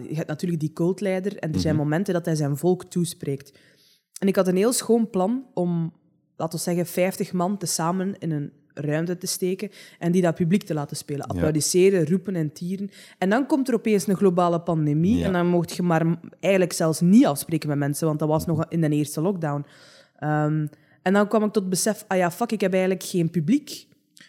Speaker 2: je hebt natuurlijk die cultleider en er zijn
Speaker 1: Mhm.
Speaker 2: momenten dat hij zijn volk toespreekt. En ik had een heel schoon plan om, laten we zeggen, 50 man tezamen in een ruimte te steken en die dat publiek te laten spelen. Applaudisseren, roepen en tieren. En dan komt er opeens een globale pandemie
Speaker 1: Ja.
Speaker 2: en dan mocht je maar eigenlijk zelfs niet afspreken met mensen, want dat was nog in de eerste lockdown. Ehm, en dan kwam ik tot het besef, ah ja, fuck, ik heb eigenlijk geen publiek.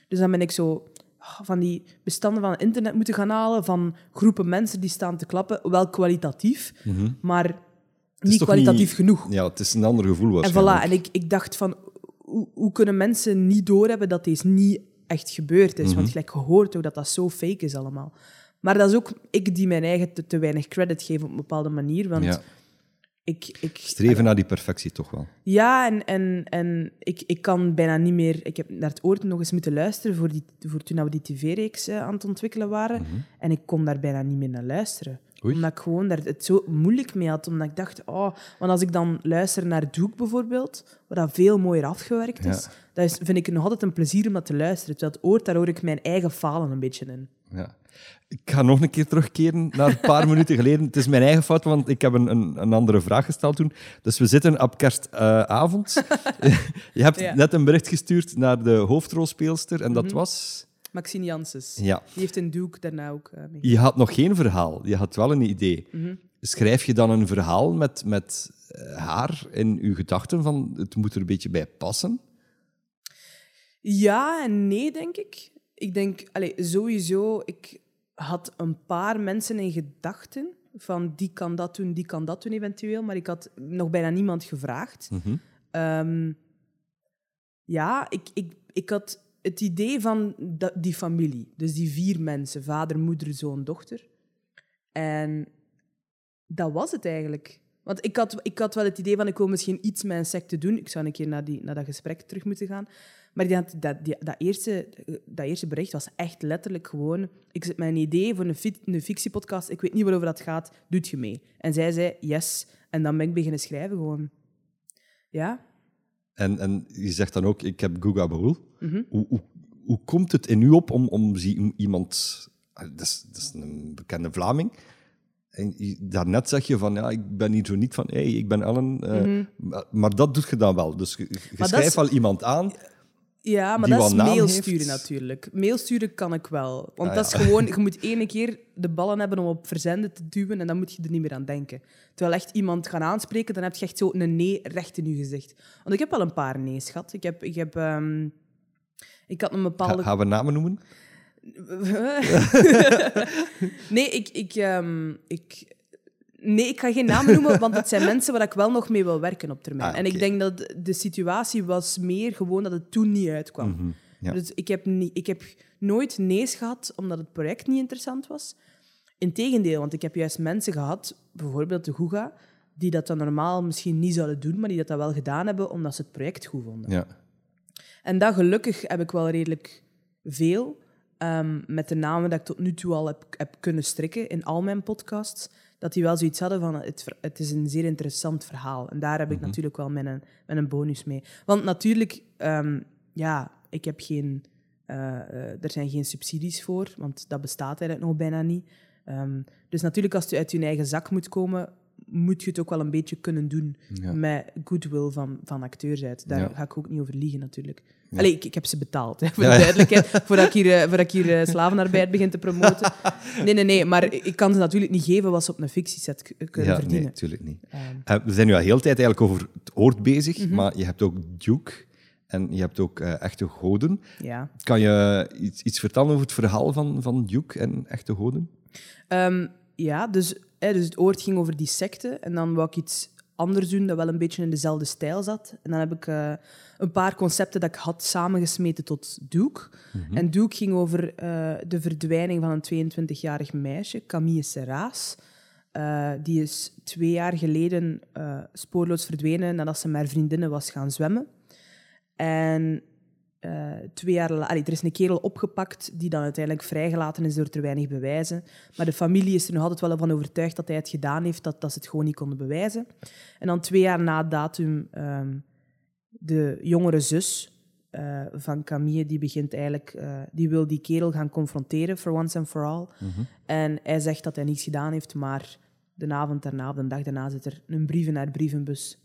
Speaker 2: Dus dan ben ik zo ah, van die bestanden van het internet moeten gaan halen, van groepen mensen die staan te klappen, wel kwalitatief, maar
Speaker 1: Mhm. is
Speaker 2: niet kwalitatief
Speaker 1: niet-
Speaker 2: genoeg.
Speaker 1: Ja, het is een ander gevoel
Speaker 2: En voilà, en ik, ik dacht van, hoe, hoe kunnen mensen niet doorhebben dat deze niet echt gebeurd is?
Speaker 1: Mhm.
Speaker 2: Want gelijk gehoord ook dat dat zo fake is allemaal. Maar dat is ook ik die mijn eigen te, te weinig credit geef op een bepaalde manier, want
Speaker 1: Ja,
Speaker 2: ik... ik
Speaker 1: streven naar die perfectie toch wel.
Speaker 2: ja, en, en, en ik, ik kan bijna niet meer... Ik heb naar het oord nog eens moeten luisteren voor, die, voor toen we die tv-reeks eh, aan het ontwikkelen waren. En ik kon daar bijna niet meer naar luisteren.
Speaker 1: Mhm. Oei.
Speaker 2: Omdat ik gewoon daar het zo moeilijk mee had. Omdat ik dacht, oh... Want als ik dan luister naar Doek bijvoorbeeld, waar dat veel mooier afgewerkt is,
Speaker 1: Ja.
Speaker 2: dat is, vind ik nog altijd een plezier om dat te luisteren. Terwijl het oord, daar hoor ik mijn eigen falen een beetje in.
Speaker 1: Ja. Ik ga nog een keer terugkeren naar een paar [LAUGHS] minuten geleden. Het is mijn eigen fout, want ik heb een, een, een andere vraag gesteld toen. Dus we zitten op kerstavond. [LAUGHS] [LAUGHS] Je hebt
Speaker 2: Ja.
Speaker 1: net een bericht gestuurd naar de hoofdrolspeelster en dat was...
Speaker 2: Maxine Janssens.
Speaker 1: Ja.
Speaker 2: Die heeft een Doek daarna ook eh, mee.
Speaker 1: Je had nog geen verhaal, je had wel een idee.
Speaker 2: Mhm.
Speaker 1: Schrijf je dan een verhaal met, met eh, haar in je gedachten van het moet er een beetje bij passen?
Speaker 2: Ja en nee, denk ik. Ik denk, allez, sowieso, ik had een paar mensen in gedachten van die kan dat doen, die kan dat doen eventueel, maar ik had nog bijna niemand gevraagd.
Speaker 1: Mhm.
Speaker 2: Ehm, ja, ik, ik, ik had het idee van die familie. Dus die vier mensen, vader, moeder, zoon, dochter. En dat was het eigenlijk. Want ik had, ik had wel het idee van, ik wil misschien iets met insecten doen. Ik zou een keer naar, die, naar dat gesprek terug moeten gaan. Maar die, dat, die, dat, eerste, dat eerste bericht was echt letterlijk gewoon... Ik met een idee voor een, fi- een fictiepodcast. Ik weet niet waarover dat gaat. Doet je mee? En zij zei, yes. En dan ben ik beginnen schrijven gewoon. Ja.
Speaker 1: En, en je zegt dan ook, ik heb Guga Baul.
Speaker 2: Mhm.
Speaker 1: Hoe, hoe, hoe komt het in u op om, om zie- iemand... ah, Dat is, dat is een bekende Vlaming. En daarnet zeg je van, ja, ik ben hier zo niet van, hey, ik ben Ellen. eh, maar, maar dat doet je dan wel. Dus je, je
Speaker 2: Mhm.
Speaker 1: schrijft wel iemand aan.
Speaker 2: Ja, maar dat is mail sturen natuurlijk. Mail sturen kan ik wel. Want
Speaker 1: Ah,
Speaker 2: dat is
Speaker 1: ja.
Speaker 2: gewoon, je [LAUGHS] moet ene keer de ballen hebben om op verzenden te duwen en dan moet je er niet meer aan denken. Terwijl echt iemand gaan aanspreken, dan heb je echt zo een nee recht in je gezicht. Want ik heb wel een paar nee, schat. Ik heb... Ik, heb, ehm, ik had een bepaalde...
Speaker 1: gaan we namen noemen? [LAUGHS] [LAUGHS]
Speaker 2: nee, ik, ik, ehm, ik, nee, ik ga geen namen noemen, want het zijn [LAUGHS] mensen waar ik wel nog mee wil werken op termijn.
Speaker 1: Ah,
Speaker 2: En ik denk dat de situatie was meer gewoon dat het toen niet uitkwam.
Speaker 1: Mhm, ja.
Speaker 2: Dus ik heb, niet, ik heb nooit nee's gehad omdat het project niet interessant was. Integendeel, want ik heb juist mensen gehad, bijvoorbeeld de Guga, die dat dan normaal misschien niet zouden doen, maar die dat dan wel gedaan hebben omdat ze het project goed vonden.
Speaker 1: Ja.
Speaker 2: En dat gelukkig heb ik wel redelijk veel. ehm, met de namen dat ik tot nu toe al heb, heb kunnen strikken in al mijn podcasts. Dat die wel zoiets hadden van, het, het is een zeer interessant verhaal. En daar heb ik natuurlijk wel mijn, mijn een bonus mee. Want natuurlijk, ehm, ja, ik heb geen... eh, eh, er zijn geen subsidies voor, want dat bestaat eigenlijk nog bijna niet. Ehm, dus natuurlijk, als je uit je eigen zak moet komen, moet je het ook wel een beetje kunnen doen
Speaker 1: Ja.
Speaker 2: met goodwill van, van acteurs uit. Daar
Speaker 1: Ja.
Speaker 2: ga ik ook niet over liegen, natuurlijk. Allee, ik, ik heb ze betaald, hè, voor
Speaker 1: Ja,
Speaker 2: de
Speaker 1: ja.
Speaker 2: duidelijkheid. Voordat ik hier, eh, voordat ik hier eh, slavenarbeid begin te promoten. [LAUGHS] Nee, nee, nee. Maar ik kan ze natuurlijk niet geven wat ze op een fictieset kunnen
Speaker 1: ja, nee,
Speaker 2: verdienen.
Speaker 1: natuurlijk niet.
Speaker 2: Ehm,
Speaker 1: Eh, we zijn nu al heel tijd eigenlijk over het oord bezig,
Speaker 2: Mhm.
Speaker 1: maar je hebt ook Duke en je hebt ook Echte Goden.
Speaker 2: ja.
Speaker 1: Kan je iets, iets vertellen over het verhaal van, van Duke en Echte Goden?
Speaker 2: Ehm, ja, dus, hè, dus het oord ging over die secte. En dan wou ik iets anders doen dat wel een beetje in dezelfde stijl zat. En dan heb ik eh, een paar concepten dat ik had samengesmeten tot Duke. En Duke ging over eh, de verdwijning van een 22-jarig meisje, Camille Serraas. Eh, die is twee jaar geleden spoorloos verdwenen nadat ze met haar vriendinnen was gaan zwemmen. En eh, twee jaar allee, er is een kerel opgepakt die dan uiteindelijk vrijgelaten is door te weinig bewijzen. Maar de familie is er nog altijd wel van overtuigd dat hij het gedaan heeft, dat, dat ze het gewoon niet konden bewijzen. En dan twee jaar na datum, ehm, de jongere zus eh, van Camille, die begint eigenlijk, eh, die wil die kerel gaan confronteren, for once and for all. En hij zegt dat hij niets gedaan heeft, maar de avond daarna, de dag daarna, zit er een brief in haar brievenbus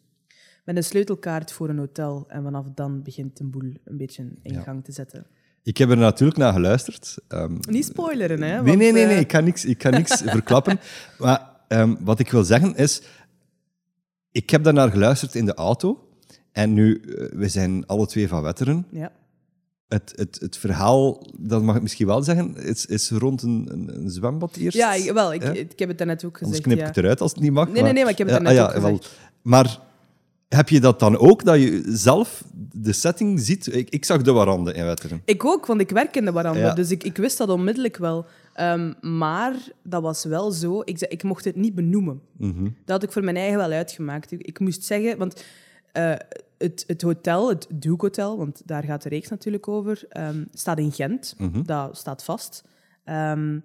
Speaker 2: met een sleutelkaart voor een hotel. En vanaf dan begint de boel een beetje in
Speaker 1: Ja.
Speaker 2: gang te zetten.
Speaker 1: Ik heb er natuurlijk naar geluisterd. Ehm,
Speaker 2: Niet spoileren, hè?
Speaker 1: nee,
Speaker 2: want,
Speaker 1: nee, nee,
Speaker 2: eh,
Speaker 1: nee, ik kan niks, ik kan niks [LAUGHS] verklappen. Maar ehm, wat ik wil zeggen is, ik heb daarnaar geluisterd in de auto. En nu, eh, we zijn alle twee van Wetteren.
Speaker 2: Ja.
Speaker 1: Het, het, het verhaal, dat mag ik misschien wel zeggen, is, is rond een, een, een zwembad eerst.
Speaker 2: Ja, wel, ik, ik heb het daarnet ook
Speaker 1: Anders
Speaker 2: gezegd.
Speaker 1: knip
Speaker 2: ja.
Speaker 1: ik het eruit als het niet mag.
Speaker 2: Nee, nee, nee, maar ik heb het
Speaker 1: Ja,
Speaker 2: daarnet
Speaker 1: ah,
Speaker 2: ook gezegd.
Speaker 1: Maar heb je dat dan ook, dat je zelf de setting ziet? Ik, ik zag de warande in Wetteren.
Speaker 2: Ik ook, want ik werk in de waranda,
Speaker 1: Ja.
Speaker 2: dus ik, ik wist dat onmiddellijk wel. Ehm, maar dat was wel zo, ik, ik mocht het niet benoemen.
Speaker 1: Mhm.
Speaker 2: Dat had ik voor mijn eigen wel uitgemaakt. Ik, ik moest zeggen, want eh, het, het hotel, het Duke Hotel, want daar gaat de reeks natuurlijk over, ehm, staat in Gent.
Speaker 1: Mhm.
Speaker 2: Dat staat vast. Ehm,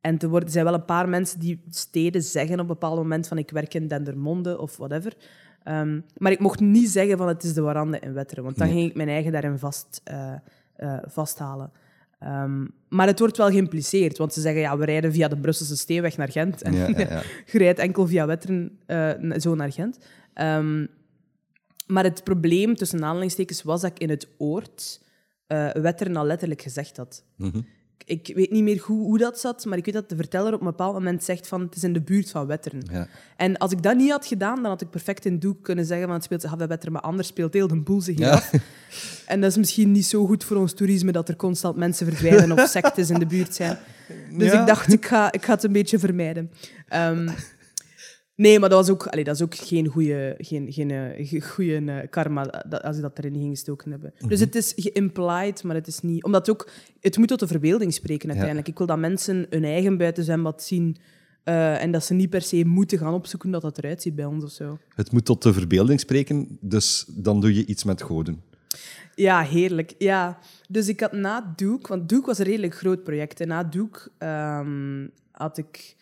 Speaker 2: en er, worden, er zijn wel een paar mensen die steden zeggen op een bepaald moment van ik werk in Dendermonde of whatever. Ehm, maar ik mocht niet zeggen van het is de warande in Wetteren, want dan
Speaker 1: Nee.
Speaker 2: ging ik mijn eigen daarin vast, eh, eh, vasthalen. Ehm, maar het wordt wel geïmpliceerd, want ze zeggen ja, we rijden via de Brusselse Steenweg naar Gent. En
Speaker 1: Ja, ja, ja. [LAUGHS]
Speaker 2: je rijdt enkel via Wetteren eh, zo naar Gent. Ehm, maar het probleem tussen aanhalingstekens was dat ik in het oord Wetteren al letterlijk gezegd had.
Speaker 1: Mhm.
Speaker 2: Ik weet niet meer hoe, hoe dat zat, maar ik weet dat de verteller op een bepaald moment zegt van het is in de buurt van Wetteren.
Speaker 1: Ja.
Speaker 2: En als ik dat niet had gedaan, dan had ik perfect in Doek kunnen zeggen van het speelt zich af bij Wetteren, maar anders speelt heel de boel zich hier
Speaker 1: Ja.
Speaker 2: af. [LAUGHS] En dat is misschien niet zo goed voor ons toerisme dat er constant mensen verdwijnen of sectes in de buurt zijn. [LAUGHS] Dus
Speaker 1: Ja.
Speaker 2: ik dacht, ik ga, ik ga het een beetje vermijden. Ehm, [LAUGHS] nee, maar dat, was ook, allee, dat is ook geen goede geen, geen, eh, goeie, eh, karma dat, als je dat erin ging gestoken hebben.
Speaker 1: Mhm.
Speaker 2: Dus het is geïmplied, maar het is niet... Omdat het ook... Het moet tot de verbeelding spreken uiteindelijk. Ik wil dat mensen hun eigen buitenzwembad zien eh, en dat ze niet per se moeten gaan opzoeken dat dat eruit ziet bij ons of zo.
Speaker 1: Het moet tot de verbeelding spreken, dus dan doe je iets met goden.
Speaker 2: Ja, heerlijk. Ja. Dus ik had na Duke, want Duke was een redelijk groot project. En na Duke ehm, had ik.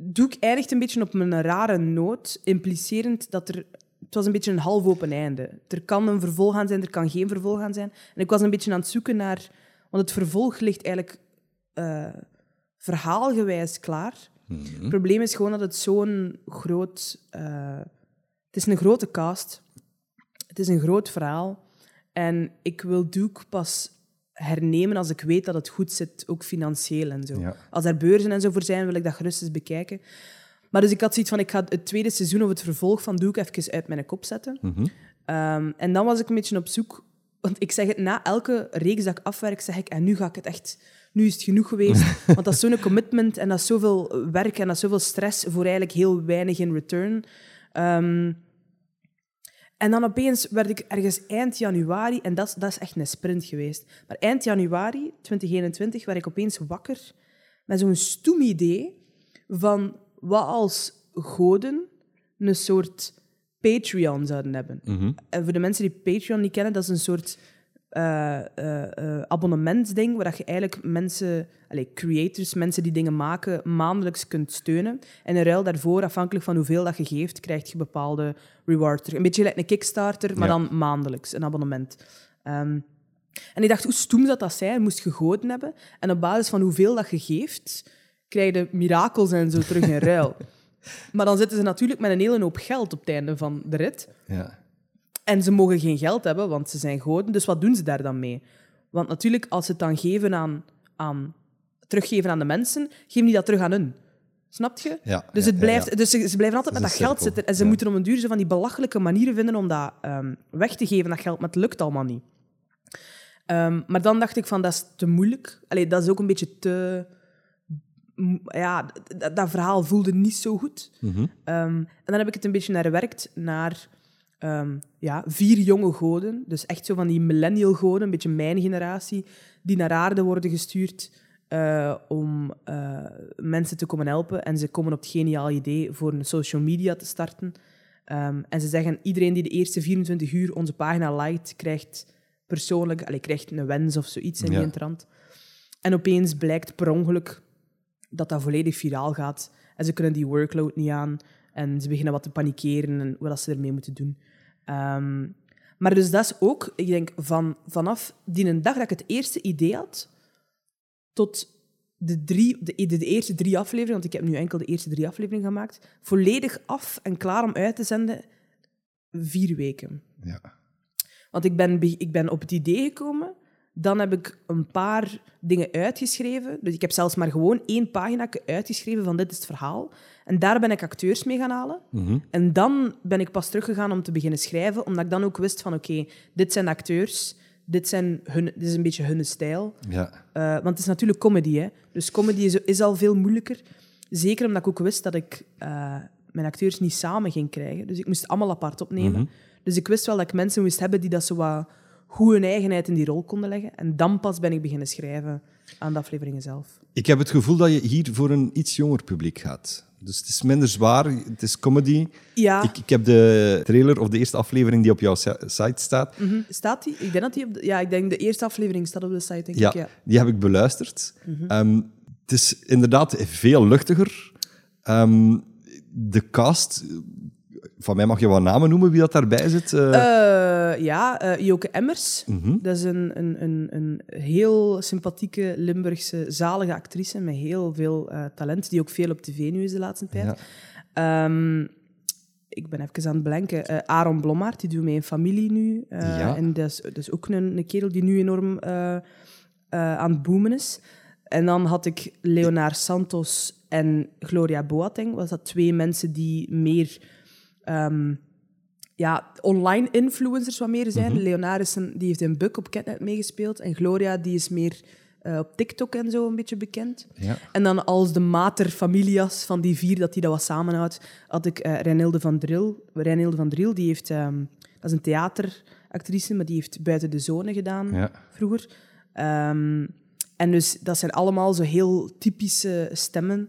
Speaker 2: Duke eindigt een beetje op een rare noot, implicerend dat er. Het was een beetje een half open einde. Er kan een vervolg aan zijn, er kan geen vervolg aan zijn. En ik was een beetje aan het zoeken naar. Want het vervolg ligt eigenlijk eh, verhaalgewijs klaar. Het probleem is gewoon dat het zo'n groot. eh, het is een grote cast. Het is een groot verhaal. En ik wil Duke pas hernemen als ik weet dat het goed zit, ook financieel en zo.
Speaker 1: Ja.
Speaker 2: Als er beurzen en zo voor zijn, wil ik dat gerust eens bekijken. Maar dus ik had zoiets van, ik ga het tweede seizoen of het vervolg van Duke even uit mijn kop zetten. Ehm, en dan was ik een beetje op zoek... Want ik zeg het na elke reeks dat ik afwerk, zeg ik... En nu ga ik het echt... Nu is het genoeg geweest. [LAUGHS] Want dat is zo'n commitment en dat is zoveel werk en dat is zoveel stress voor eigenlijk heel weinig in return. Ehm, en dan opeens werd ik ergens eind januari, en dat is, dat is echt een sprint geweest, maar eind januari 2021 werd ik opeens wakker met zo'n stoem idee van wat als goden een soort Patreon zouden hebben. En voor de mensen die Patreon niet kennen, dat is een soort eh, eh, abonnementsding waar dat je eigenlijk mensen, allez, creators, mensen die dingen maken, maandelijks kunt steunen. En in ruil daarvoor, afhankelijk van hoeveel dat je geeft, krijg je bepaalde rewards. terug. Een beetje like een Kickstarter, maar
Speaker 1: Ja.
Speaker 2: dan maandelijks, een abonnement. Ehm, en ik dacht, hoe stoem zou dat zijn? Moest je goden hebben. En op basis van hoeveel dat je geeft, krijg je mirakels en zo terug in ruil. [LAUGHS] Maar dan zitten ze natuurlijk met een hele hoop geld op het einde van de rit.
Speaker 1: Ja.
Speaker 2: En ze mogen geen geld hebben, want ze zijn goden. Dus wat doen ze daar dan mee? Want natuurlijk, als ze het dan geven aan, aan, teruggeven aan de mensen, geven die dat terug aan hun. Snap je?
Speaker 1: Ja,
Speaker 2: dus het blijft,
Speaker 1: ja.
Speaker 2: Dus ze, ze blijven altijd
Speaker 1: Het
Speaker 2: met dat geld
Speaker 1: cirkel,
Speaker 2: zitten. En ze moeten om een duur zo van die belachelijke manieren vinden om dat ehm, weg te geven, dat geld. Maar het lukt allemaal niet. Ehm, maar dan dacht ik van, dat is te moeilijk. Allee, dat is ook een beetje te... Ja, dat verhaal voelde niet zo goed. Ehm, en dan heb ik het een beetje naar werkt naar ehm, ja, vier jonge goden. Dus echt zo van die millennial goden, een beetje mijn generatie, die naar aarde worden gestuurd eh, om eh, mensen te komen helpen. En ze komen op het geniaal idee voor een social media te starten. Ehm, en ze zeggen, iedereen die de eerste 24 uur onze pagina liked, krijgt persoonlijk, allee, krijgt een wens of zoiets in
Speaker 1: Ja.
Speaker 2: die trant. En opeens blijkt per ongeluk dat dat volledig viraal gaat. En ze kunnen die workload niet aan. En ze beginnen wat te panikeren en wat ze ermee moeten doen. Ehm, maar dus dat is ook, ik denk, van, vanaf die een dag dat ik het eerste idee had, tot de, drie, de, de, de eerste drie afleveringen, want ik heb nu enkel de eerste drie afleveringen gemaakt, volledig af en klaar om uit te zenden, vier weken.
Speaker 1: Ja.
Speaker 2: Want ik ben, be- ik ben op het idee gekomen. Dan heb ik een paar dingen uitgeschreven. Dus ik heb zelfs maar gewoon één pagina uitgeschreven van dit is het verhaal. En daar ben ik acteurs mee gaan halen.
Speaker 1: Mhm.
Speaker 2: En dan ben ik pas teruggegaan om te beginnen schrijven, omdat ik dan ook wist van oké, dit zijn acteurs, dit, zijn hun, dit is een beetje hun stijl.
Speaker 1: Ja.
Speaker 2: Eh, want het is natuurlijk comedy, hè. Dus comedy is, is al veel moeilijker. Zeker omdat ik ook wist dat ik eh, mijn acteurs niet samen ging krijgen. Dus ik moest het allemaal apart opnemen.
Speaker 1: Mhm.
Speaker 2: Dus ik wist wel dat ik mensen moest hebben die dat zo wat goed hun eigenheid in die rol konden leggen. En dan pas ben ik beginnen schrijven aan de afleveringen zelf.
Speaker 1: Ik heb het gevoel dat je hier voor een iets jonger publiek gaat. Dus het is minder zwaar, het is comedy.
Speaker 2: Ja,
Speaker 1: Ik, ik heb de trailer of de eerste aflevering die op jouw si- site staat.
Speaker 2: mhm. staat die? Ik denk dat die op de, ja, ik denk de eerste aflevering staat op de site, denk
Speaker 1: Ja,
Speaker 2: ik. Ja.
Speaker 1: die heb ik beluisterd. Ehm, het is inderdaad veel luchtiger. Ehm, de cast, van mij mag je wat namen noemen wie dat daarbij zit. eh.
Speaker 2: Eh, ja, eh Joke Emmers.
Speaker 1: Mhm.
Speaker 2: Dat is een, een, een, een heel sympathieke Limburgse zalige actrice met heel veel talent, die ook veel op tv nu is de laatste tijd.
Speaker 1: Ja.
Speaker 2: Ehm, ik ben even aan het blanken. Aaron Blommaert, die doet mee een familie nu.
Speaker 1: Ja.
Speaker 2: En dat is, dat is ook een, een kerel die nu enorm aan het boomen is. en dan had ik Leonard Santos en Gloria Boateng. Was dat twee mensen die meer ehm, ja, online influencers wat meer zijn. Leonard is een, die heeft in Buk op Catnet meegespeeld. En Gloria die is meer eh, op TikTok en zo een beetje bekend.
Speaker 1: Ja.
Speaker 2: En dan als de mater familias van die vier, dat die dat wat samenhoudt, had ik eh Reinilde van Dril. Reinilde van Dril, die heeft... ehm, dat is een theateractrice, maar die heeft Buiten de Zone gedaan
Speaker 1: Ja.
Speaker 2: vroeger. Ehm, en dus dat zijn allemaal zo heel typische stemmen.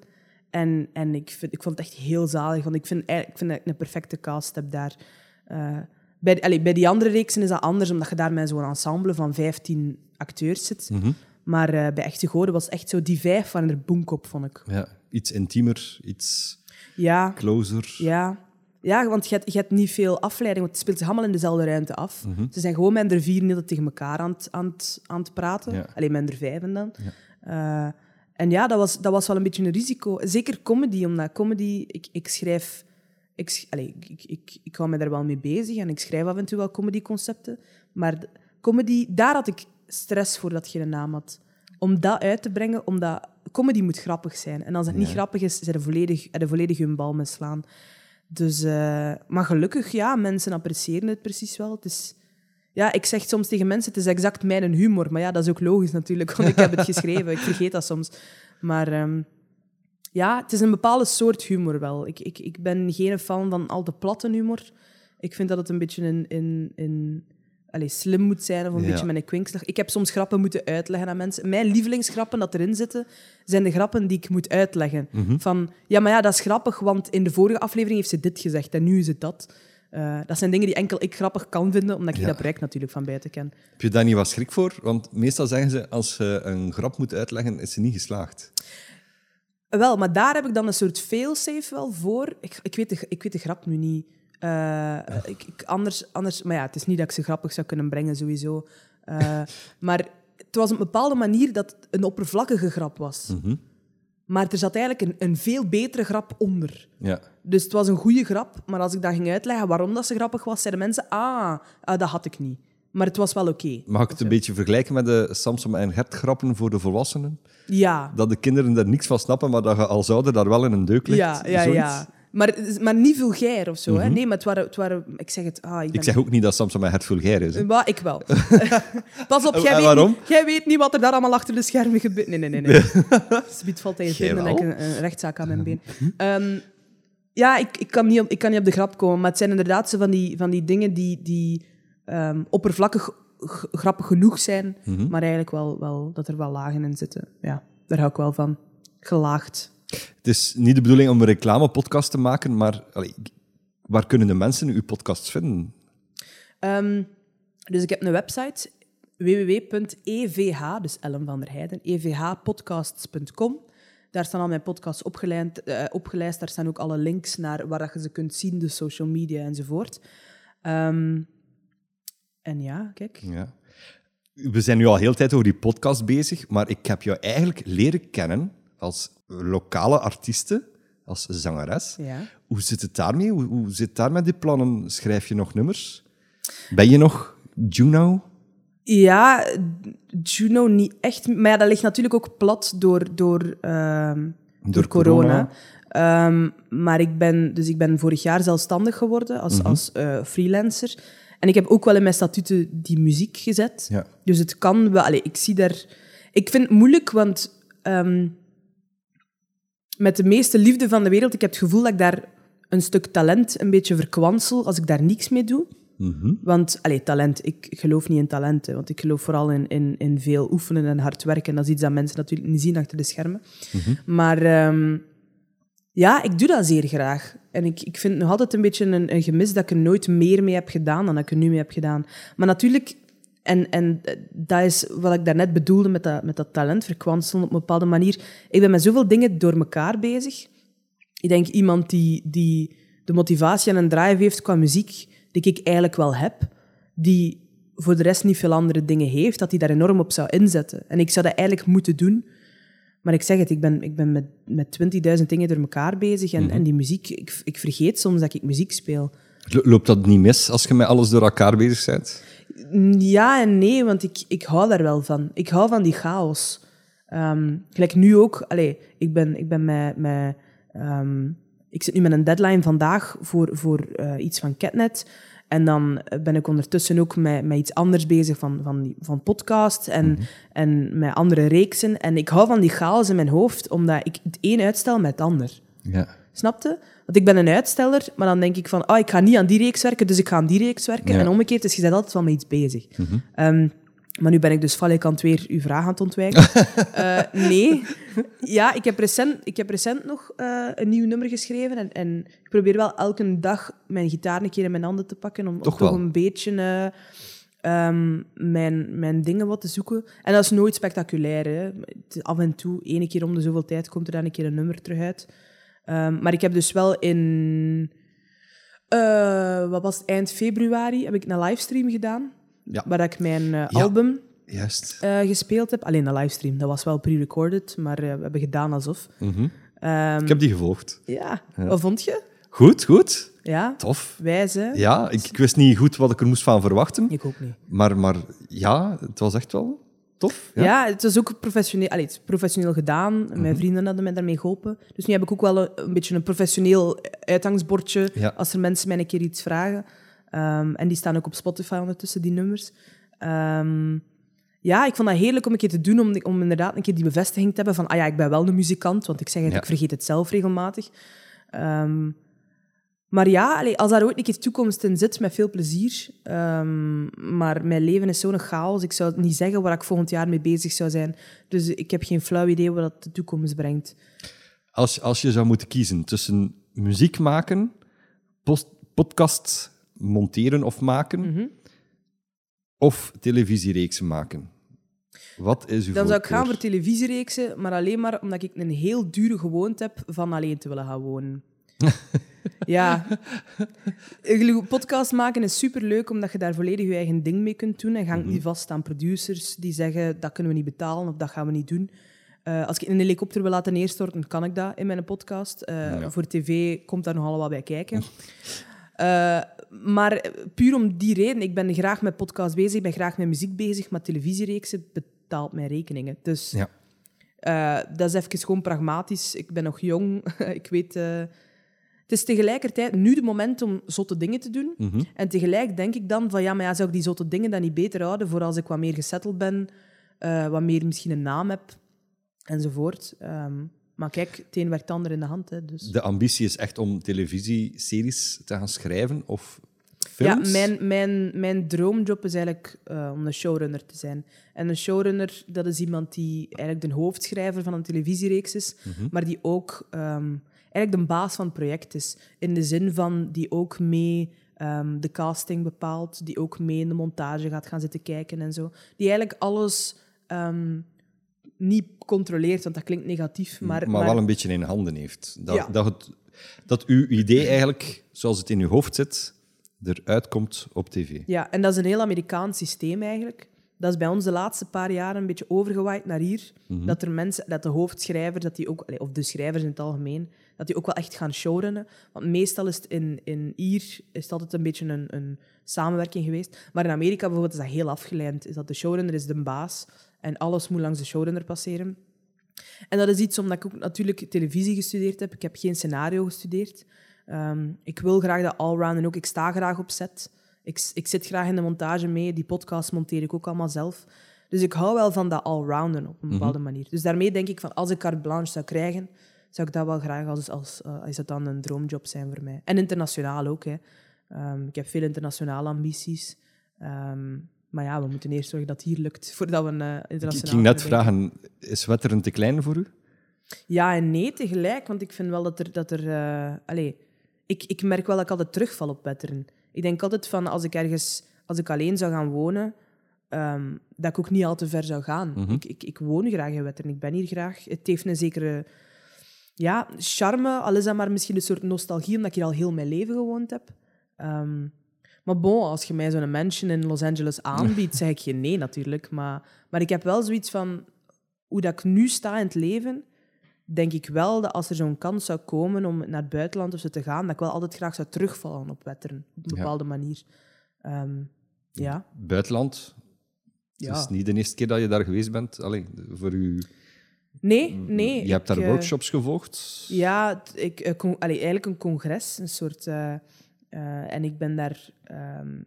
Speaker 2: En, en ik, vind, ik vond het echt heel zalig, want ik vind, ik vind dat ik een perfecte cast heb daar. Eh, bij, allee, bij die andere reeksen is dat anders, omdat je daar met zo'n ensemble van 15 acteurs zit.
Speaker 1: Mhm.
Speaker 2: Maar eh, bij Echte Goden was echt zo die vijf van er boomkop, vond ik.
Speaker 1: ja. Iets intiemer, iets
Speaker 2: Ja,
Speaker 1: closer.
Speaker 2: ja. Ja, want je hebt, je hebt niet veel afleiding, want het speelt zich allemaal in dezelfde ruimte af. Ze zijn gewoon met er vier tegen elkaar aan het, aan het, aan het praten.
Speaker 1: Ja.
Speaker 2: Alleen met er vijven dan. Eh, en ja, dat was, dat was wel een beetje een risico. Zeker comedy, omdat comedy... Ik, ik schrijf... Ik, allee, ik, ik, ik, ik hou me daar wel mee bezig en ik schrijf af en toe wel comedyconcepten. Maar de- comedy, daar had ik stress voor dat je een naam had. Om dat uit te brengen, omdat comedy moet grappig zijn. En als het niet grappig is, zijn er volledig, er volledig hun bal mee slaan. Dus, eh, maar gelukkig, ja, mensen appreciëren het precies wel. Het is, ja, ik zeg soms tegen mensen, het is exact mijn humor. Maar ja, dat is ook logisch natuurlijk, want ik heb het [LAUGHS] geschreven. Ik vergeet dat soms. Maar ehm, ja, het is een bepaalde soort humor wel. Ik, ik, ik ben geen fan van al te platte humor. Ik vind dat het een beetje in, in, in, allez, slim moet zijn of een
Speaker 1: Ja.
Speaker 2: beetje met een kwinkslag. Ik heb soms grappen moeten uitleggen aan mensen. Mijn lievelingsgrappen dat erin zitten, zijn de grappen die ik moet uitleggen. Van, ja, maar ja, dat is grappig, want in de vorige aflevering heeft ze dit gezegd en nu is het dat. Eh, dat zijn dingen die enkel ik grappig kan vinden, omdat ik
Speaker 1: Ja.
Speaker 2: dat bereik natuurlijk van buiten ken.
Speaker 1: Heb je daar niet wat schrik voor? Want meestal zeggen ze, als je een grap moet uitleggen, is ze niet geslaagd.
Speaker 2: Wel, maar daar heb ik dan een soort failsafe wel voor. Ik, ik, weet, de, ik weet de grap nu niet. Eh, ik, ik, anders, anders, maar ja, het is niet dat ik ze grappig zou kunnen brengen, sowieso. Eh, [LAUGHS] maar het was op een bepaalde manier dat het een oppervlakkige grap was. Maar er zat eigenlijk een, een veel betere grap onder.
Speaker 1: Ja.
Speaker 2: Dus het was een goede grap, maar als ik dan ging uitleggen waarom dat ze grappig was, zeiden mensen, ah, ah dat had ik niet. Maar het was wel oké.
Speaker 1: Mag ik het een beetje vergelijken met de Samson en Gert grappen voor de volwassenen?
Speaker 2: Ja,
Speaker 1: Dat de kinderen daar niks van snappen, maar dat je als ouder daar wel in een deuk ligt?
Speaker 2: ja, ja,
Speaker 1: Zoiets?
Speaker 2: ja. Maar, maar niet vulgair of zo. hè? Nee, maar het waren, het waren... Ik zeg het... Ah, ik, ben,
Speaker 1: Ik zeg ook niet dat Samson en Gert vulgair is. hè.
Speaker 2: Maar ik wel. [LAUGHS] Pas op,
Speaker 1: En-
Speaker 2: jij
Speaker 1: en
Speaker 2: weet, niet, jij weet niet wat er daar allemaal achter de schermen gebeurt. Nee, nee, nee. nee. [LAUGHS] Subiet valt vinden en ik een, een rechtszaak aan mijn been. Ehm, ja, ik, ik, kan niet op, ik kan niet op de grap komen, maar het zijn inderdaad zo van die, van die dingen die, die ehm, oppervlakkig grappig genoeg zijn,
Speaker 1: Mhm.
Speaker 2: maar eigenlijk wel, wel dat er wel lagen in zitten. Ja, daar hou ik wel van. Gelaagd.
Speaker 1: Het is niet de bedoeling om een reclamepodcast te maken, maar allee, waar kunnen de mensen uw podcasts vinden?
Speaker 2: Ehm, dus ik heb een website, www.evh, dus Ellen van der Heijden, evhpodcasts.com. Daar staan al mijn podcasts eh, opgelijst. Daar staan ook alle links naar waar dat je ze kunt zien, de social media enzovoort. Ehm, en ja, kijk.
Speaker 1: Ja. We zijn nu al heel tijd over die podcast bezig, maar ik heb jou eigenlijk leren kennen als lokale artieste, als zangeres.
Speaker 2: Ja.
Speaker 1: Hoe zit het daarmee? Hoe, hoe zit het daar met die plannen? Schrijf je nog nummers? Ben je nog Juno?
Speaker 2: Ja, Juno niet echt. Maar ja, dat ligt natuurlijk ook plat door, door, ehm, door, corona. Ehm, maar ik ben, dus ik ben vorig jaar zelfstandig geworden als, als eh, freelancer. En ik heb ook wel in mijn statuten die muziek gezet.
Speaker 1: Ja.
Speaker 2: Dus het kan wel. Allee, ik zie daar. Ik vind het moeilijk, want ehm, met de meeste liefde van de wereld, ik heb het gevoel dat ik daar een stuk talent een beetje verkwansel als ik daar niks mee doe. Want, allee, talent, ik geloof niet in talenten, want ik geloof vooral in, in, in veel oefenen en hard werken. Dat is iets dat mensen natuurlijk niet zien achter de schermen. Maar ehm, ja, ik doe dat zeer graag. En ik, ik vind nog altijd een beetje een, een gemis dat ik er nooit meer mee heb gedaan dan dat ik er nu mee heb gedaan. Maar natuurlijk, en, en eh, dat is wat ik daarnet bedoelde met dat, met dat talent verkwanselen op een bepaalde manier. Ik ben met zoveel dingen door elkaar bezig. Ik denk iemand die, die de motivatie en een drive heeft qua muziek, die ik eigenlijk wel heb, die voor de rest niet veel andere dingen heeft, dat hij daar enorm op zou inzetten. En ik zou dat eigenlijk moeten doen. Maar ik zeg het, ik ben, ik ben met, met 20.000 dingen door elkaar bezig. En, en die muziek, ik, ik vergeet soms dat ik muziek speel.
Speaker 1: Lo- Loopt dat niet mis als je met alles door elkaar bezig bent?
Speaker 2: Ja en nee, want ik, ik hou daar wel van. Ik hou van die chaos. Ehm, gelijk nu ook, allee, ik ben, ik ben met, met ehm, ik zit nu met een deadline vandaag voor, voor eh, iets van Catnet. En dan ben ik ondertussen ook met, met iets anders bezig van, van, van podcast en,
Speaker 1: Mhm.
Speaker 2: en met andere reeksen. En ik hou van die chaos in mijn hoofd, omdat ik het een uitstel met het ander.
Speaker 1: Ja.
Speaker 2: Snapte? Want ik ben een uitsteller, maar dan denk ik van, oh, ik ga niet aan die reeks werken, dus ik ga aan die reeks werken.
Speaker 1: Ja. Mhm.
Speaker 2: En omgekeerd, dus je bent altijd wel met iets bezig. Ehm, maar nu ben ik dus valikant weer uw vraag aan het ontwijken. [LAUGHS] Eh, nee. Ja, ik heb recent, ik heb recent nog eh, een nieuw nummer geschreven. En, en ik probeer wel elke dag mijn gitaar een keer in mijn handen te pakken. Om,
Speaker 1: Toch
Speaker 2: een beetje eh, ehm, mijn, mijn dingen wat te zoeken. En dat is nooit spectaculair. Hè. Af en toe, ene keer om de zoveel tijd, komt er dan een keer een nummer terug uit. Ehm, maar ik heb dus wel in... eh, wat was het? Eind februari heb ik een livestream gedaan.
Speaker 1: Ja.
Speaker 2: Waar ik mijn eh,
Speaker 1: Ja.
Speaker 2: album
Speaker 1: Juist.
Speaker 2: eh, gespeeld heb. Alleen de livestream, dat was wel pre-recorded, maar we hebben gedaan alsof.
Speaker 1: Mhm.
Speaker 2: Ehm,
Speaker 1: Ik heb die gevolgd.
Speaker 2: ja. wat vond je?
Speaker 1: Goed, goed.
Speaker 2: Ja,
Speaker 1: Tof.
Speaker 2: wijs hè?
Speaker 1: Ja, ik, ik wist niet goed wat ik er moest van verwachten.
Speaker 2: Ik ook niet.
Speaker 1: Maar, maar ja, het was echt wel tof.
Speaker 2: Ja, het was ook professioneel, allee, het is professioneel gedaan.
Speaker 1: Mhm.
Speaker 2: Mijn vrienden hadden mij daarmee geholpen. Dus nu heb ik ook wel een, een beetje een professioneel uitgangsbordje
Speaker 1: Ja.
Speaker 2: als er mensen mij een keer iets vragen. Ehm, en die staan ook op Spotify ondertussen, die nummers. Ehm, ja, ik vond dat heerlijk om een keer te doen, om, om inderdaad een keer die bevestiging te hebben van ah ja, ik ben wel een muzikant, want ik zeg het,
Speaker 1: Ja.
Speaker 2: ik vergeet het zelf regelmatig. Ehm, maar ja, als daar ooit een keer toekomst in zit, met veel plezier. Ehm, maar mijn leven is zo'n chaos. Ik zou niet zeggen waar ik volgend jaar mee bezig zou zijn. Dus ik heb geen flauw idee wat dat de toekomst brengt.
Speaker 1: Als, als je zou moeten kiezen tussen muziek maken, post, podcast monteren of maken,
Speaker 2: Mhm.
Speaker 1: of televisiereeksen maken, wat is uw
Speaker 2: Dan zou ik gaan voor televisiereeksen, maar alleen maar omdat ik een heel dure gewoonte heb van alleen te willen gaan wonen. [LAUGHS] ja. Een podcast maken is superleuk, omdat je daar volledig je eigen ding mee kunt doen. En ga ik niet vast aan producers die zeggen, dat kunnen we niet betalen of dat gaan we niet doen. Eh, als ik een helikopter wil laten neerstorten, kan ik dat in mijn podcast. Eh, Voor tv komt daar nogal wat bij kijken. Eh, maar puur om die reden, ik ben graag met podcast bezig, ik ben graag met muziek bezig, maar televisiereeksen betaalt mijn rekeningen. Dus
Speaker 1: Ja.
Speaker 2: eh, dat is even gewoon pragmatisch. Ik ben nog jong, [LAUGHS] ik weet... het is tegelijkertijd nu het moment om zotte dingen te doen.
Speaker 1: Mhm.
Speaker 2: En tegelijk denk ik dan van, ja, maar ja, zou ik die zotte dingen dan niet beter houden voor als ik wat meer gesetteld ben, eh, wat meer misschien een naam heb, enzovoort. Ehm, maar kijk, het een werkt het ander in de hand, hè, dus...
Speaker 1: De ambitie is echt om televisieseries te gaan schrijven of
Speaker 2: Ja,
Speaker 1: films?
Speaker 2: mijn, mijn, mijn droomjob is eigenlijk eh, om een showrunner te zijn. En een showrunner, dat is iemand die eigenlijk de hoofdschrijver van een televisiereeks is,
Speaker 1: Mhm.
Speaker 2: maar die ook ehm, eigenlijk de baas van het project is. In de zin van die ook mee ehm, de casting bepaalt, die ook mee in de montage gaat gaan zitten kijken en zo. Die eigenlijk alles ehm, niet controleert, want dat klinkt negatief, maar...
Speaker 1: maar, wel een beetje in handen heeft. Dat,
Speaker 2: Ja.
Speaker 1: dat, het, dat uw idee eigenlijk, zoals het in uw hoofd zit, eruit komt op tv.
Speaker 2: Ja, en dat is een heel Amerikaans systeem eigenlijk. Dat is bij ons de laatste paar jaren een beetje overgewaaid naar hier. Dat er mensen, dat de hoofdschrijver, dat die ook, of de schrijvers in het algemeen, dat die ook wel echt gaan showrunnen. Want meestal is het in, in hier is het altijd een beetje een, een samenwerking geweest. Maar in Amerika bijvoorbeeld is dat heel afgeleid. Is dat de showrunner is de baas en alles moet langs de showrunner passeren. En dat is iets omdat ik ook natuurlijk televisie gestudeerd heb. Ik heb geen scenario gestudeerd. Ehm, ik wil graag dat allround en ook ik sta graag op set. Ik, ik zit graag in de montage mee. Die podcast monteer ik ook allemaal zelf. Dus ik hou wel van dat allrounden op een bepaalde manier. Dus daarmee denk ik van als ik carte blanche zou krijgen, zou ik dat wel graag als, als uh, is dat dan een droomjob zijn voor mij. En internationaal ook. Hè. Um, ik heb veel internationale ambities. Um, maar ja, we moeten eerst zorgen dat het hier lukt voordat we een uh, internationaal.
Speaker 1: Ik ging net vragen, is Wetteren te klein voor u?
Speaker 2: Ja en nee tegelijk, want ik vind wel dat er. Dat er uh, allez, ik, ik merk wel dat ik altijd terugval op Wetteren. Ik denk altijd van als ik ergens, als ik alleen zou gaan wonen, um, dat ik ook niet al te ver zou gaan.
Speaker 1: Mhm.
Speaker 2: Mm -hmm. ik, ik, ik, woon graag in Wetteren, ik ben hier graag. Het heeft een zekere ja, charme, al is dat maar misschien een soort nostalgie, omdat ik hier al heel mijn leven gewoond heb. Um, maar bon, als je mij zo'n mansion in Los Angeles [LAUGHS] aanbiedt, zeg ik geen nee natuurlijk. Maar, maar ik heb wel zoiets van, hoe dat ik nu sta in het leven, denk ik wel dat als er zo'n kans zou komen om naar het buitenland of zo te gaan, dat ik wel altijd graag zou terugvallen op Wetteren, op een bepaalde ja. manier. Um, ja.
Speaker 1: Buitenland? Het
Speaker 2: ja.
Speaker 1: is niet de eerste keer dat je daar geweest bent. Allee, voor u...
Speaker 2: Nee, nee.
Speaker 3: Je hebt daar
Speaker 2: ik, eh,
Speaker 3: workshops gevolgd?
Speaker 2: Ja, ik, eh, allee, eigenlijk een congres, een soort... eh, en ik ben daar... ehm,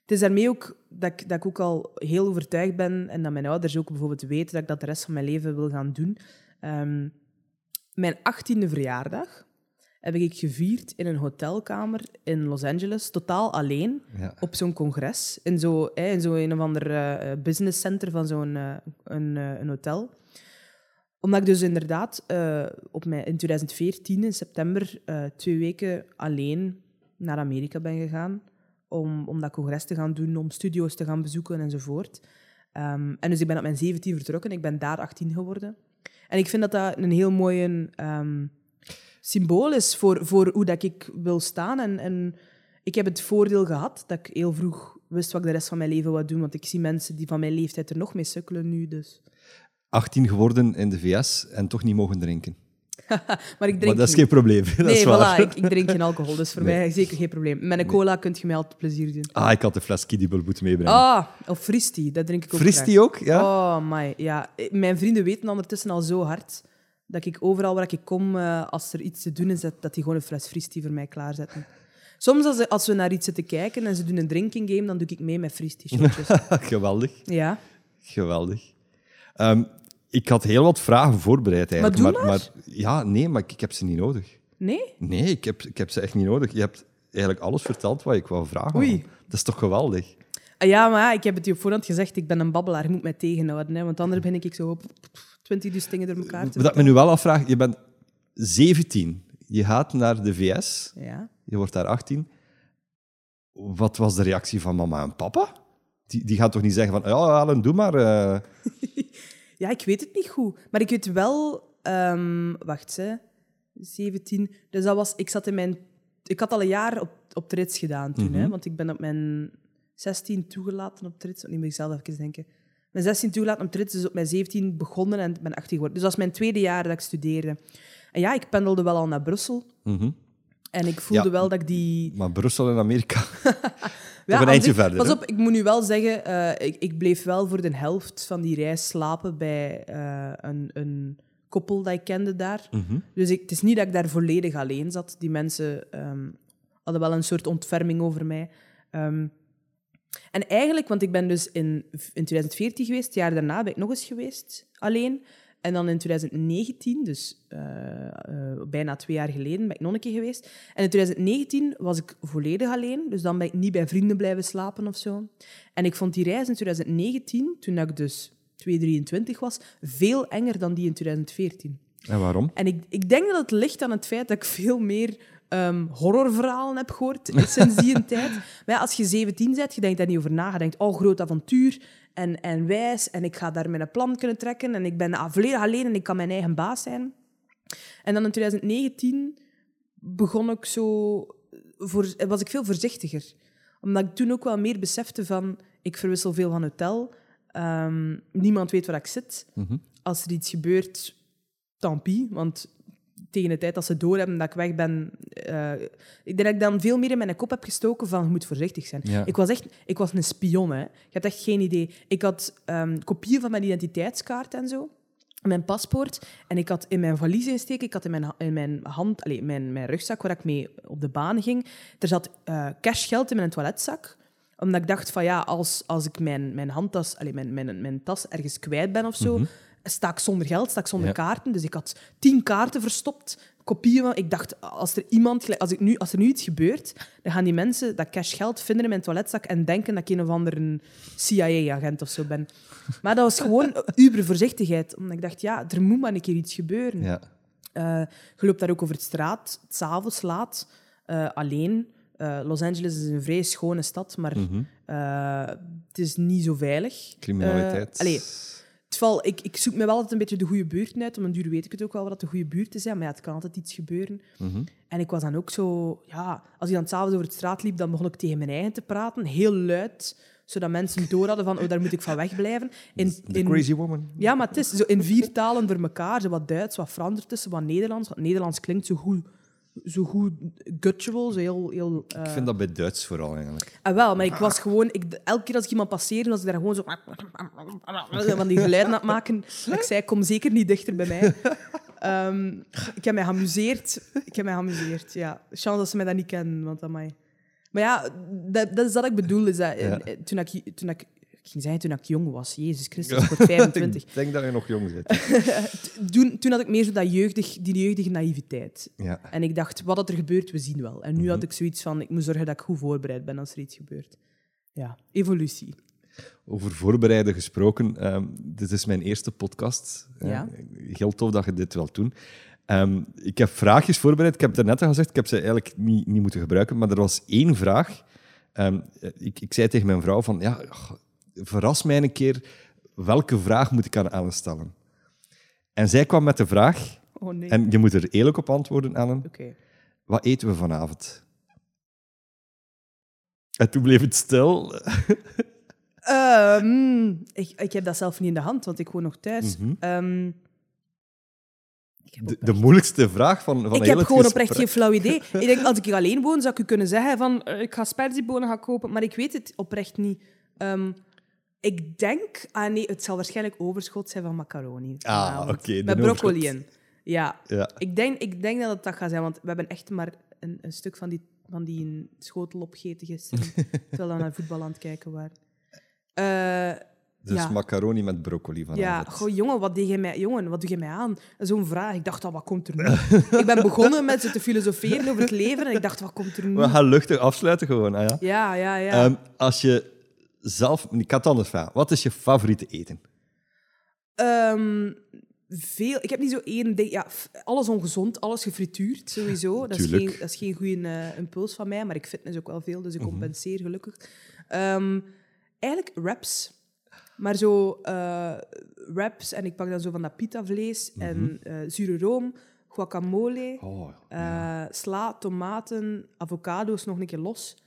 Speaker 2: het is daarmee ook dat ik, dat ik ook al heel overtuigd ben en dat mijn ouders ook bijvoorbeeld weten dat ik dat de rest van mijn leven wil gaan doen. Ehm, mijn achttiende verjaardag heb ik gevierd in een hotelkamer in Los Angeles, totaal alleen,
Speaker 3: Ja.
Speaker 2: op zo'n congres. In zo'n zo een of ander eh, business center van zo'n een, een hotel omdat ik dus inderdaad eh, op mijn, in 2014, in september, eh, twee weken alleen naar Amerika ben gegaan. Om, om dat congres te gaan doen, om studio's te gaan bezoeken enzovoort. Ehm, en dus ik ben op mijn 17 vertrokken. Ik ben daar 18 geworden. En ik vind dat dat een heel mooi ehm, symbool is voor, voor hoe dat ik wil staan. En, en ik heb het voordeel gehad dat ik heel vroeg wist wat ik de rest van mijn leven wou doen. Want ik zie mensen die van mijn leeftijd er nog mee sukkelen nu. Dus.
Speaker 3: 18 geworden in de VS en toch niet mogen drinken. [LAUGHS]
Speaker 2: Maar ik drink
Speaker 3: Maar dat is geen probleem. [LAUGHS] Dat
Speaker 2: nee,
Speaker 3: is
Speaker 2: voilà, ik, ik drink geen alcohol, dus voor
Speaker 3: Nee.
Speaker 2: mij zeker geen probleem. Met een cola kun je mij altijd plezier doen.
Speaker 3: Ah, ik had de fles Kiddibel moeten meebrengen.
Speaker 2: Ah, of Fristi, dat drink ik ook
Speaker 3: Frist die
Speaker 2: graag.
Speaker 3: ook? Ja?
Speaker 2: Oh, my, ja. Mijn vrienden weten ondertussen al zo hard dat ik overal waar ik kom, eh, als er iets te doen is, dat, die gewoon een fles Fristi voor mij klaarzetten. Soms als, als we naar iets zitten kijken en ze doen een drinking game, dan doe ik mee met Fristi-shotjes. [LAUGHS]
Speaker 3: Geweldig.
Speaker 2: ja.
Speaker 3: Geweldig. Ehm, ik had heel wat vragen voorbereid eigenlijk.
Speaker 2: Maar
Speaker 3: maar, ja, nee, maar ik, ik heb ze niet nodig.
Speaker 2: Nee?
Speaker 3: Nee, ik heb, ik heb ze echt niet nodig. Je hebt eigenlijk alles verteld wat ik wou vragen.
Speaker 2: Oei.
Speaker 3: Dat is toch geweldig?
Speaker 2: Ah, ja, maar ja, ik heb het je op voorhand gezegd, ik ben een babbelaar, je moet mij tegenhouden. Hè, want anders ben ik zo op 20 dus dingen door elkaar te
Speaker 3: Wat ik me nu wel afvraag, je bent 17. Je gaat naar de VS,
Speaker 2: Ja.
Speaker 3: je wordt daar 18. Wat was de reactie van mama en papa? Die, die gaan toch niet zeggen van, ja, Alan, doe maar. eh. [LAUGHS]
Speaker 2: Ja, ik weet het niet goed. Maar ik weet wel... ehm, wacht, hè. 17. Dus dat was... Ik zat in mijn... Ik had al een jaar op, op trits gedaan toen, hè. Want ik ben op mijn 16 toegelaten op trits. Nu moet ik zelf even denken. Mijn 16 toegelaten op trits, dus op mijn 17 begonnen en ben 18 geworden. Dus dat was mijn tweede jaar dat ik studeerde. En ja, ik pendelde wel al naar Brussel.
Speaker 3: Mhm.
Speaker 2: En ik voelde
Speaker 3: Ja.
Speaker 2: wel dat ik die...
Speaker 3: Maar Brussel en Amerika, [LAUGHS]
Speaker 2: Ja,
Speaker 3: een eindje verder,
Speaker 2: Pas
Speaker 3: hè?
Speaker 2: op, ik moet nu wel zeggen, eh, ik, ik bleef wel voor de helft van die reis slapen bij eh, een, een koppel dat ik kende daar.
Speaker 3: Mhm.
Speaker 2: Dus ik, het is niet dat ik daar volledig alleen zat. Die mensen ehm, hadden wel een soort ontferming over mij. Ehm, en eigenlijk, want ik ben dus in, in 2014 geweest, het jaar daarna ben ik nog eens geweest, alleen. En dan in 2019, dus eh, eh, bijna twee jaar geleden, ben ik nog een keer geweest. En in 2019 was ik volledig alleen, dus dan ben ik niet bij vrienden blijven slapen of zo. En ik vond die reis in 2019, toen ik dus 223 was, veel enger dan die in 2014.
Speaker 3: en waarom?
Speaker 2: En ik, ik denk dat het ligt aan het feit dat ik veel meer ehm, horrorverhalen heb gehoord sinds die [LAUGHS] tijd. Maar ja, als je 17 bent, je denkt daar niet over na. Je denkt, oh, groot avontuur en, en wijs. En ik ga daar mijn plan kunnen trekken. En ik ben volledig alleen en ik kan mijn eigen baas zijn. En dan in 2019 begon ik zo... Voor, was ik veel voorzichtiger. Omdat ik toen ook wel meer besefte van... Ik verwissel veel van hotel. Ehm, niemand weet waar ik zit.
Speaker 3: Mhm.
Speaker 2: Als er iets gebeurt, tant pis. Want tegen de tijd dat ze doorhebben dat ik weg ben... eh, ik denk dat ik dan veel meer in mijn kop heb gestoken van je moet voorzichtig zijn.
Speaker 3: Ja.
Speaker 2: Ik was echt ik was een spion, hè. Je hebt echt geen idee. Ik had ehm, kopieën van mijn identiteitskaart en zo. Mijn paspoort. En ik had in mijn valies insteken. Ik had in mijn, in mijn hand... Allez, mijn, mijn rugzak waar ik mee op de baan ging. Er zat eh, cashgeld in mijn toiletzak omdat ik dacht van ja, als, als ik mijn, mijn handtas, allez, mijn, mijn, mijn tas ergens kwijt ben of zo, sta ik zonder geld, sta ik zonder
Speaker 3: Ja.
Speaker 2: kaarten. Dus ik had tien kaarten verstopt, kopieën. Ik dacht, als er iemand, als, ik nu, als er nu iets gebeurt, dan gaan die mensen dat cashgeld vinden in mijn toiletzak en denken dat ik een of andere CIA-agent of zo ben. Maar dat was gewoon [LAUGHS] uber voorzichtigheid. Omdat ik dacht, ja, er moet maar een keer iets gebeuren.
Speaker 3: Ja.
Speaker 2: Eh, je loopt daar ook over de straat, s'avonds laat, eh, alleen. Eh, Los Angeles is een vrij schone stad, maar
Speaker 3: Mhm.
Speaker 2: het is niet zo veilig.
Speaker 3: Criminaliteit.
Speaker 2: Allee, het val, ik, ik zoek me wel altijd een beetje de goede buurt uit. Om een duur weet ik het ook wel wat de goede buurt is. Ja, maar ja, het kan altijd iets gebeuren.
Speaker 3: Mhm.
Speaker 2: En ik was dan ook zo... Ja, als ik dan s'avonds over de straat liep, dan begon ik tegen mijn eigen te praten. Heel luid, zodat mensen door hadden van... Oh, daar moet ik van wegblijven. [LAUGHS] In,
Speaker 3: The
Speaker 2: in-
Speaker 3: crazy woman.
Speaker 2: ja, maar het is zo in vier talen door elkaar. Zo wat Duits, wat Frans ertussen, wat Nederlands. Want Nederlands klinkt zo goed zo goed guttural, zo heel... heel
Speaker 1: Ik vind dat bij Duits vooral eigenlijk.
Speaker 2: Ah, wel, maar ik was gewoon... Ik, elke keer als ik iemand passeerde, was ik daar gewoon zo... [LAUGHS] van die geluiden aan het maken. Ik zei, kom zeker niet dichter bij mij. [LAUGHS] Ehm, ik heb mij geamuseerd. Ik heb mij geamuseerd, ja. Chance dat ze mij dat niet kennen, want amai. Maar ja, dat, dat is wat ik bedoel. Is dat,
Speaker 1: Ja.
Speaker 2: eh, toen, ik, toen ik... Ik ging zeggen toen ik jong was. Jezus Christus, [LAUGHS] ik word 25.
Speaker 1: ik denk dat je nog jong bent. [LAUGHS]
Speaker 2: Toen, toen had ik meer zo dat jeugdig, die jeugdige naïviteit.
Speaker 1: Ja.
Speaker 2: En ik dacht, wat dat er gebeurt, we zien wel. En nu
Speaker 1: Mhm.
Speaker 2: had ik zoiets van, ik moet zorgen dat ik goed voorbereid ben als er iets gebeurt. Ja, evolutie.
Speaker 1: Over voorbereiden gesproken, ehm, dit is mijn eerste podcast.
Speaker 2: Ja.
Speaker 1: Heel tof dat je dit wilt doen. Ehm, ik heb vraagjes voorbereid. Ik heb het net al gezegd, ik heb ze eigenlijk niet, niet moeten gebruiken, maar er was één vraag. Ehm, ik, ik zei tegen mijn vrouw van, ja, verras mij een keer, welke vraag moet ik aan Ellen stellen? En zij kwam met de vraag,
Speaker 2: Oh nee.
Speaker 1: en je moet er eerlijk op antwoorden, Ellen,
Speaker 2: Oké.
Speaker 1: wat eten we vanavond? En toen bleef het stil.
Speaker 2: Ehm, ik, ik heb dat zelf niet in de hand, want ik woon nog thuis.
Speaker 1: Mhm.
Speaker 2: Ehm,
Speaker 1: De, moeilijkste vraag van, van
Speaker 2: ik heb gewoon
Speaker 1: gesprek.
Speaker 2: oprecht geen flauw idee. [LAUGHS] ik denk, als ik hier alleen woon, zou ik u kunnen zeggen van, eh, ik ga sperziebonen gaan kopen, maar ik weet het oprecht niet. Ehm, ik denk... Ah nee, het zal waarschijnlijk overschot zijn van macaroni.
Speaker 1: Ah, oké,
Speaker 2: Met broccoli
Speaker 1: overschot.
Speaker 2: in. Ja.
Speaker 1: Ja.
Speaker 2: Ik denk, ik denk dat het dat gaat zijn, want we hebben echt maar een, een stuk van die, van die schotel opgegeten gisteren, [LAUGHS] terwijl we naar voetbal aan het kijken waren. Eh,
Speaker 1: Dus
Speaker 2: ja.
Speaker 1: macaroni met broccoli vanavond.
Speaker 2: ja, goh, jongen, wat, deed jij mij, jongen, wat doe je mij aan? Zo'n vraag. Ik dacht, al, wat komt er nu? [LAUGHS] ik ben begonnen met ze te filosoferen over het leven en ik dacht, wat komt er nu?
Speaker 1: We gaan luchtig afsluiten gewoon. Ah, ja.
Speaker 2: Ja, ja, ja.
Speaker 1: Ehm, als je zelf... Ik had het anders vragen. Wat is je favoriete eten?
Speaker 2: Ehm, veel. Ik heb niet zo één ding. Ja, alles ongezond, alles gefrituurd, sowieso. Dat is geen, dat is geen goede eh, impuls van mij, maar ik fitness ook wel veel, dus ik
Speaker 1: Mhm.
Speaker 2: compenseer gelukkig. Ehm, eigenlijk wraps. Maar zo eh, wraps, en ik pak dan zo van dat pita-vlees en eh, zure room, guacamole,
Speaker 1: Mhm. Oh,
Speaker 2: sla, tomaten, avocado's nog een keer los.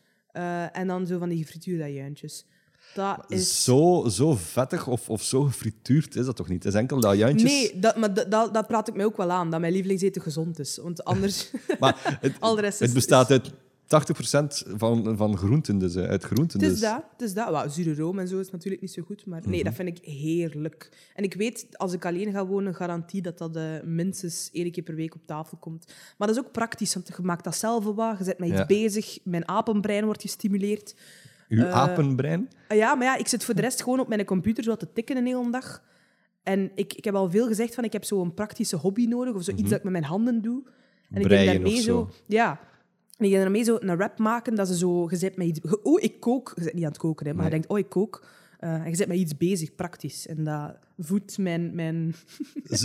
Speaker 2: en dan zo van die gefrituurde ajuintjes. Dat is...
Speaker 1: zo, zo vettig of, of zo gefrituurd is dat toch niet? Het is enkel dat juintjes.
Speaker 2: Nee, dat, maar dat, dat, dat praat ik mij ook wel aan, dat mijn lievelingseten gezond is. Want anders... [LAUGHS]
Speaker 1: Maar het, [LAUGHS]
Speaker 2: Al de rest
Speaker 1: het
Speaker 2: is-
Speaker 1: bestaat uit 80% van, van groenten, dus, uit groenten.
Speaker 2: Het is
Speaker 1: dus.
Speaker 2: dat, het is dat. Wel, zure room en zo is natuurlijk niet zo goed, maar nee,
Speaker 1: Mhm.
Speaker 2: dat vind ik heerlijk. En ik weet, als ik alleen ga wonen, garantie dat dat eh, minstens één keer per week op tafel komt. Maar dat is ook praktisch, want je maakt dat zelf wat, je bent met iets
Speaker 1: Ja.
Speaker 2: bezig, mijn apenbrein wordt gestimuleerd.
Speaker 1: Uw
Speaker 2: Eh,
Speaker 1: apenbrein?
Speaker 2: Ah Ja, maar ja, ik zit voor de rest gewoon op mijn computer zo te tikken een hele dag. En ik, ik heb al veel gezegd van ik heb zo'n praktische hobby nodig, of zoiets dat ik met mijn handen doe. En ik
Speaker 1: Breien
Speaker 2: denk daarmee zo...
Speaker 1: zo.
Speaker 2: Ja. En ik denk daarmee zo een rap maken, dat ze zo... Je zit met iets... Oh, ik kook. Je bent niet aan het koken, hè, maar
Speaker 1: Nee.
Speaker 2: je denkt, oh, ik kook. Eh, en je zit met iets bezig, praktisch. En dat voedt mijn... mijn...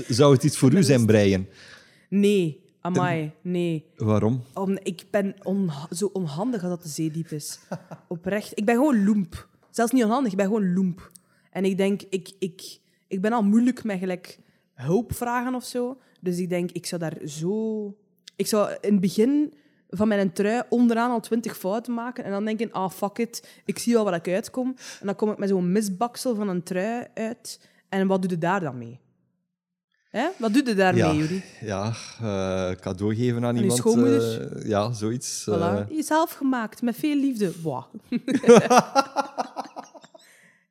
Speaker 1: Zou het iets voor u zijn, breien?
Speaker 2: Nee, amai, nee.
Speaker 1: Waarom?
Speaker 2: Om, ik ben onha- zo onhandig als dat de zee diep is. [LAUGHS] Oprecht. Ik ben gewoon loemp. Zelfs niet onhandig, ik ben gewoon loemp. En ik denk, ik, ik, ik ben al moeilijk met gelijk hulp vragen of zo. Dus ik denk, ik zou daar zo... Ik zou in het begin van mijn trui onderaan al twintig fouten maken en dan denken, ah, fuck it, ik zie wel waar ik uitkom. En dan kom ik met zo'n misbaksel van een trui uit. En wat doe je daar dan mee? Hè? Wat doe je daarmee,
Speaker 1: ja,
Speaker 2: Juri?
Speaker 1: ja eh, cadeau geven aan iemand.
Speaker 2: schoonmoeder?
Speaker 1: eh, ja, zoiets.
Speaker 2: Voilà.
Speaker 1: eh.
Speaker 2: Jezelf gemaakt, met veel liefde. Wow. [LAUGHS]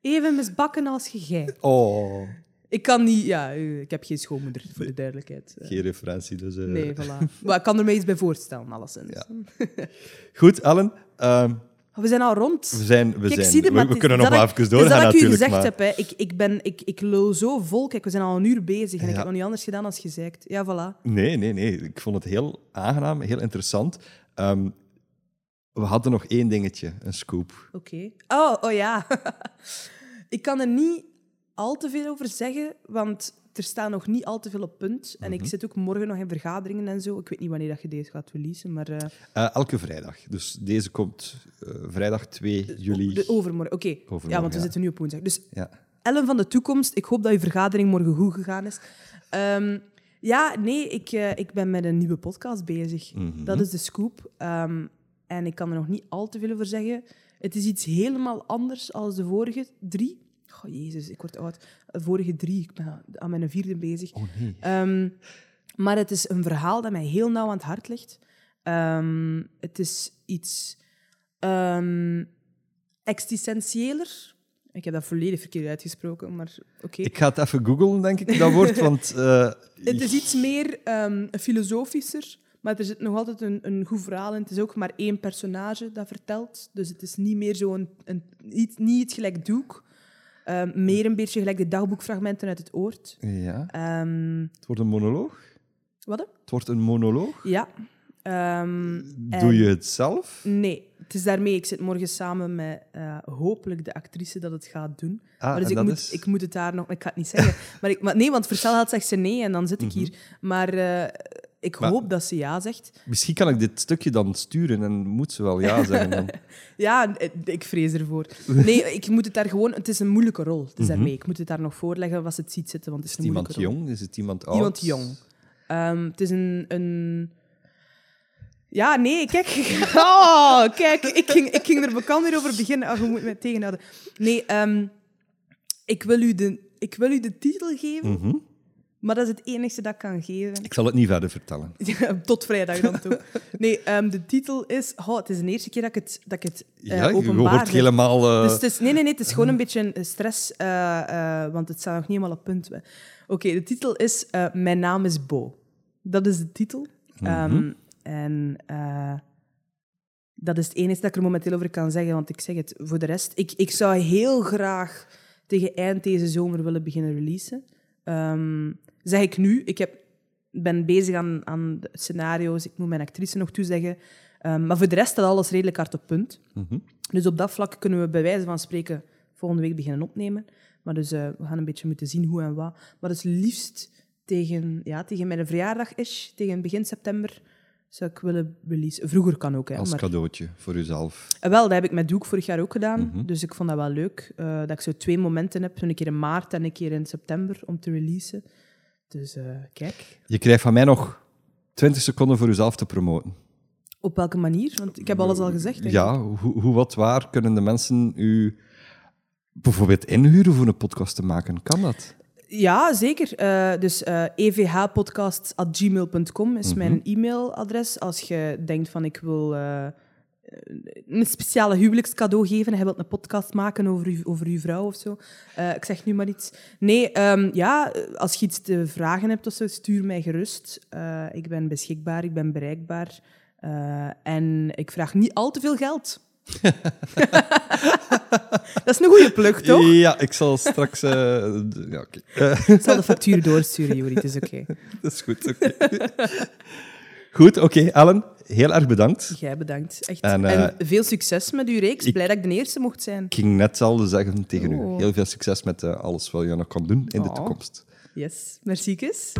Speaker 2: Even misbakken als je gij.
Speaker 1: oh,
Speaker 2: Ik kan niet... Ja, ik heb geen schoonmoeder, voor de duidelijkheid.
Speaker 1: Geen referentie. Dus.
Speaker 2: Nee, voilà. Maar ik kan er me iets bij voorstellen, alleszins.
Speaker 1: Ja. Goed, Ellen. ehm,
Speaker 2: We zijn al rond.
Speaker 1: we zijn, we
Speaker 2: Kijk,
Speaker 1: zijn, we, kunnen nog wel even doorgaan
Speaker 2: dat ik u
Speaker 1: natuurlijk.
Speaker 2: gezegd
Speaker 1: maar...
Speaker 2: heb, hè. Ik, ik, ben, ik, ik lul zo vol. Kijk, we zijn al een uur bezig en ik heb nog niet anders gedaan dan gezegd. Ja, voilà.
Speaker 1: Nee, nee, nee. Ik vond het heel aangenaam, heel interessant. Ehm, we hadden nog één dingetje, een scoop.
Speaker 2: Oké. Oh, oh ja. [LAUGHS] ik kan er niet al te veel over zeggen, want er staat nog niet al te veel op punt. En
Speaker 1: Mhm.
Speaker 2: ik zit ook morgen nog in vergaderingen en zo. Ik weet niet wanneer dat je deze gaat releasen, maar... eh,
Speaker 1: Eh, elke vrijdag. Dus deze komt eh, vrijdag 2 juli.
Speaker 2: De overmorgen, oké. Ja, want we
Speaker 1: ja.
Speaker 2: zitten nu op woensdag. Dus
Speaker 1: Ja.
Speaker 2: Ellen van de toekomst, ik hoop dat uw vergadering morgen goed gegaan is. Ehm, ja, nee, ik, ik ben met een nieuwe podcast bezig.
Speaker 1: Mhm.
Speaker 2: Dat is de scoop. Ehm, en ik kan er nog niet al te veel over zeggen. Het is iets helemaal anders dan de vorige drie. Oh, jezus, ik word oud. De vorige drie, ik ben aan mijn vierde bezig.
Speaker 1: Oh nee.
Speaker 2: Ehm, maar het is een verhaal dat mij heel nauw aan het hart ligt. Ehm, het is iets ehm existentiëler. Ik heb dat volledig verkeerd uitgesproken, maar oké.
Speaker 1: Ik ga het even googlen, denk ik, dat woord, want... [LAUGHS] eh,
Speaker 2: Het is iets meer filosofischer, maar er zit nog altijd een, een goed verhaal in. Het is ook maar één personage dat vertelt. Dus het is niet meer zo'n... Een, niet, niet het gelijk doek. Ehm, meer een beetje gelijk de dagboekfragmenten uit het oord.
Speaker 1: Ja,
Speaker 2: Ehm,
Speaker 1: het wordt een monoloog.
Speaker 2: wat?
Speaker 1: Het wordt een monoloog.
Speaker 2: Ja. Ehm,
Speaker 1: Doe je het zelf?
Speaker 2: Nee, het is daarmee. Ik zit morgen samen met eh, hopelijk de actrice dat het gaat doen.
Speaker 1: Ah,
Speaker 2: maar dus
Speaker 1: en
Speaker 2: ik
Speaker 1: dat
Speaker 2: moet,
Speaker 1: is...
Speaker 2: ik moet het daar nog... Ik ga het niet zeggen. [LAUGHS] maar, ik, maar nee, want Verstel had zegt ze nee en dan zit ik hier. Maar eh, ik
Speaker 1: Maar-
Speaker 2: hoop dat ze ja zegt.
Speaker 1: Misschien kan ik dit stukje dan sturen en moet ze wel ja zeggen dan. [LAUGHS]
Speaker 2: Ja, eh, ik vrees ervoor. Nee, [LAUGHS] ik moet het daar gewoon... Het is een moeilijke rol. Het is
Speaker 1: Mhm.
Speaker 2: daarmee. Ik moet het daar nog voorleggen als het ziet zitten, want het
Speaker 1: Is
Speaker 2: is,
Speaker 1: het
Speaker 2: een
Speaker 1: iemand
Speaker 2: moeilijke rol.
Speaker 1: jong? Is het iemand oud?
Speaker 2: Iemand jong. Ehm, het is een, een... Ja, nee, kijk. [LAUGHS] Oh, kijk, ik ging, ik ging er bekend weer over beginnen. Oh, je moet me tegenhouden. Nee, ehm, ik, wil u de, ik wil u de titel geven,
Speaker 1: Mhm.
Speaker 2: Maar dat is het enige dat ik kan geven.
Speaker 1: Ik zal het niet verder vertellen. [LAUGHS]
Speaker 2: Tot vrijdag dan toe. Nee, ehm, de titel is... Oh, het is de eerste keer dat ik het, dat ik het eh,
Speaker 1: ja, je
Speaker 2: openbaar zeg.
Speaker 1: helemaal... eh,
Speaker 2: Dus het is, nee, nee, nee, het is gewoon een beetje stress, eh, want het staat nog niet helemaal op punt. Oké, de titel is Mijn naam is Bo. Dat is de titel. Ehm, en dat is het enige dat ik er momenteel over kan zeggen, want ik zeg het voor de rest. Ik, ik zou heel graag tegen eind deze zomer willen beginnen releasen. Ehm, zeg ik nu, ik heb, ben bezig aan, aan de scenario's, ik moet mijn actrice nog toezeggen. Ehm, maar voor de rest staat alles redelijk hard op punt.
Speaker 1: mhm.
Speaker 2: Dus op dat vlak kunnen we bij wijze van spreken volgende week beginnen opnemen. Maar dus eh, we gaan een beetje moeten zien hoe en wat. Maar dus liefst tegen, ja, tegen mijn verjaardag is, tegen begin september, zou ik willen release. Vroeger kan ook, hè.
Speaker 1: Als
Speaker 2: maar,
Speaker 1: cadeautje voor jezelf.
Speaker 2: Eh, wel, dat heb ik met Doek vorig jaar ook gedaan.
Speaker 1: Mhm.
Speaker 2: Dus ik vond dat wel leuk. eh, dat ik zo twee momenten heb. Een keer in maart en een keer in september om te releasen. Dus eh, kijk.
Speaker 1: Je krijgt van mij nog 20 seconden voor jezelf te promoten.
Speaker 2: Op welke manier? Want ik heb alles al gezegd.
Speaker 1: Ja, hoe, hoe, wat, waar kunnen de mensen u bijvoorbeeld inhuren voor een podcast te maken? Kan dat?
Speaker 2: Ja, zeker. Eh, dus evhpodcasts.gmail.com is
Speaker 1: Mhm.
Speaker 2: mijn e-mailadres. Als je denkt van ik wil eh, een speciale huwelijkscadeau geven en je wilt een podcast maken over, u, over uw vrouw of zo. Ik zeg nu maar iets. Nee, ehm, ja, als je iets te vragen hebt of zo, stuur mij gerust. Ik ben beschikbaar, ik ben bereikbaar. En ik vraag niet al te veel geld. [LAUGHS] Dat is een goede plug, toch?
Speaker 1: Ja, ik zal straks... eh, ja,
Speaker 2: Ik zal de factuur doorsturen, Juri. Het is oké. [LAUGHS]
Speaker 1: dat is goed. oké. [LAUGHS] goed, oké. Ellen, heel erg bedankt.
Speaker 2: Jij bedankt. Echt.
Speaker 1: En,
Speaker 2: En,
Speaker 1: eh,
Speaker 2: veel succes met uw reeks.
Speaker 1: ik-
Speaker 2: Blij dat ik de eerste mocht zijn.
Speaker 1: Ik ging net hetzelfde zeggen tegen u.
Speaker 2: Oh.
Speaker 1: Heel veel succes met eh, alles wat je nog kan doen in de
Speaker 2: Oh.
Speaker 1: toekomst.
Speaker 2: Yes. Merci, kus.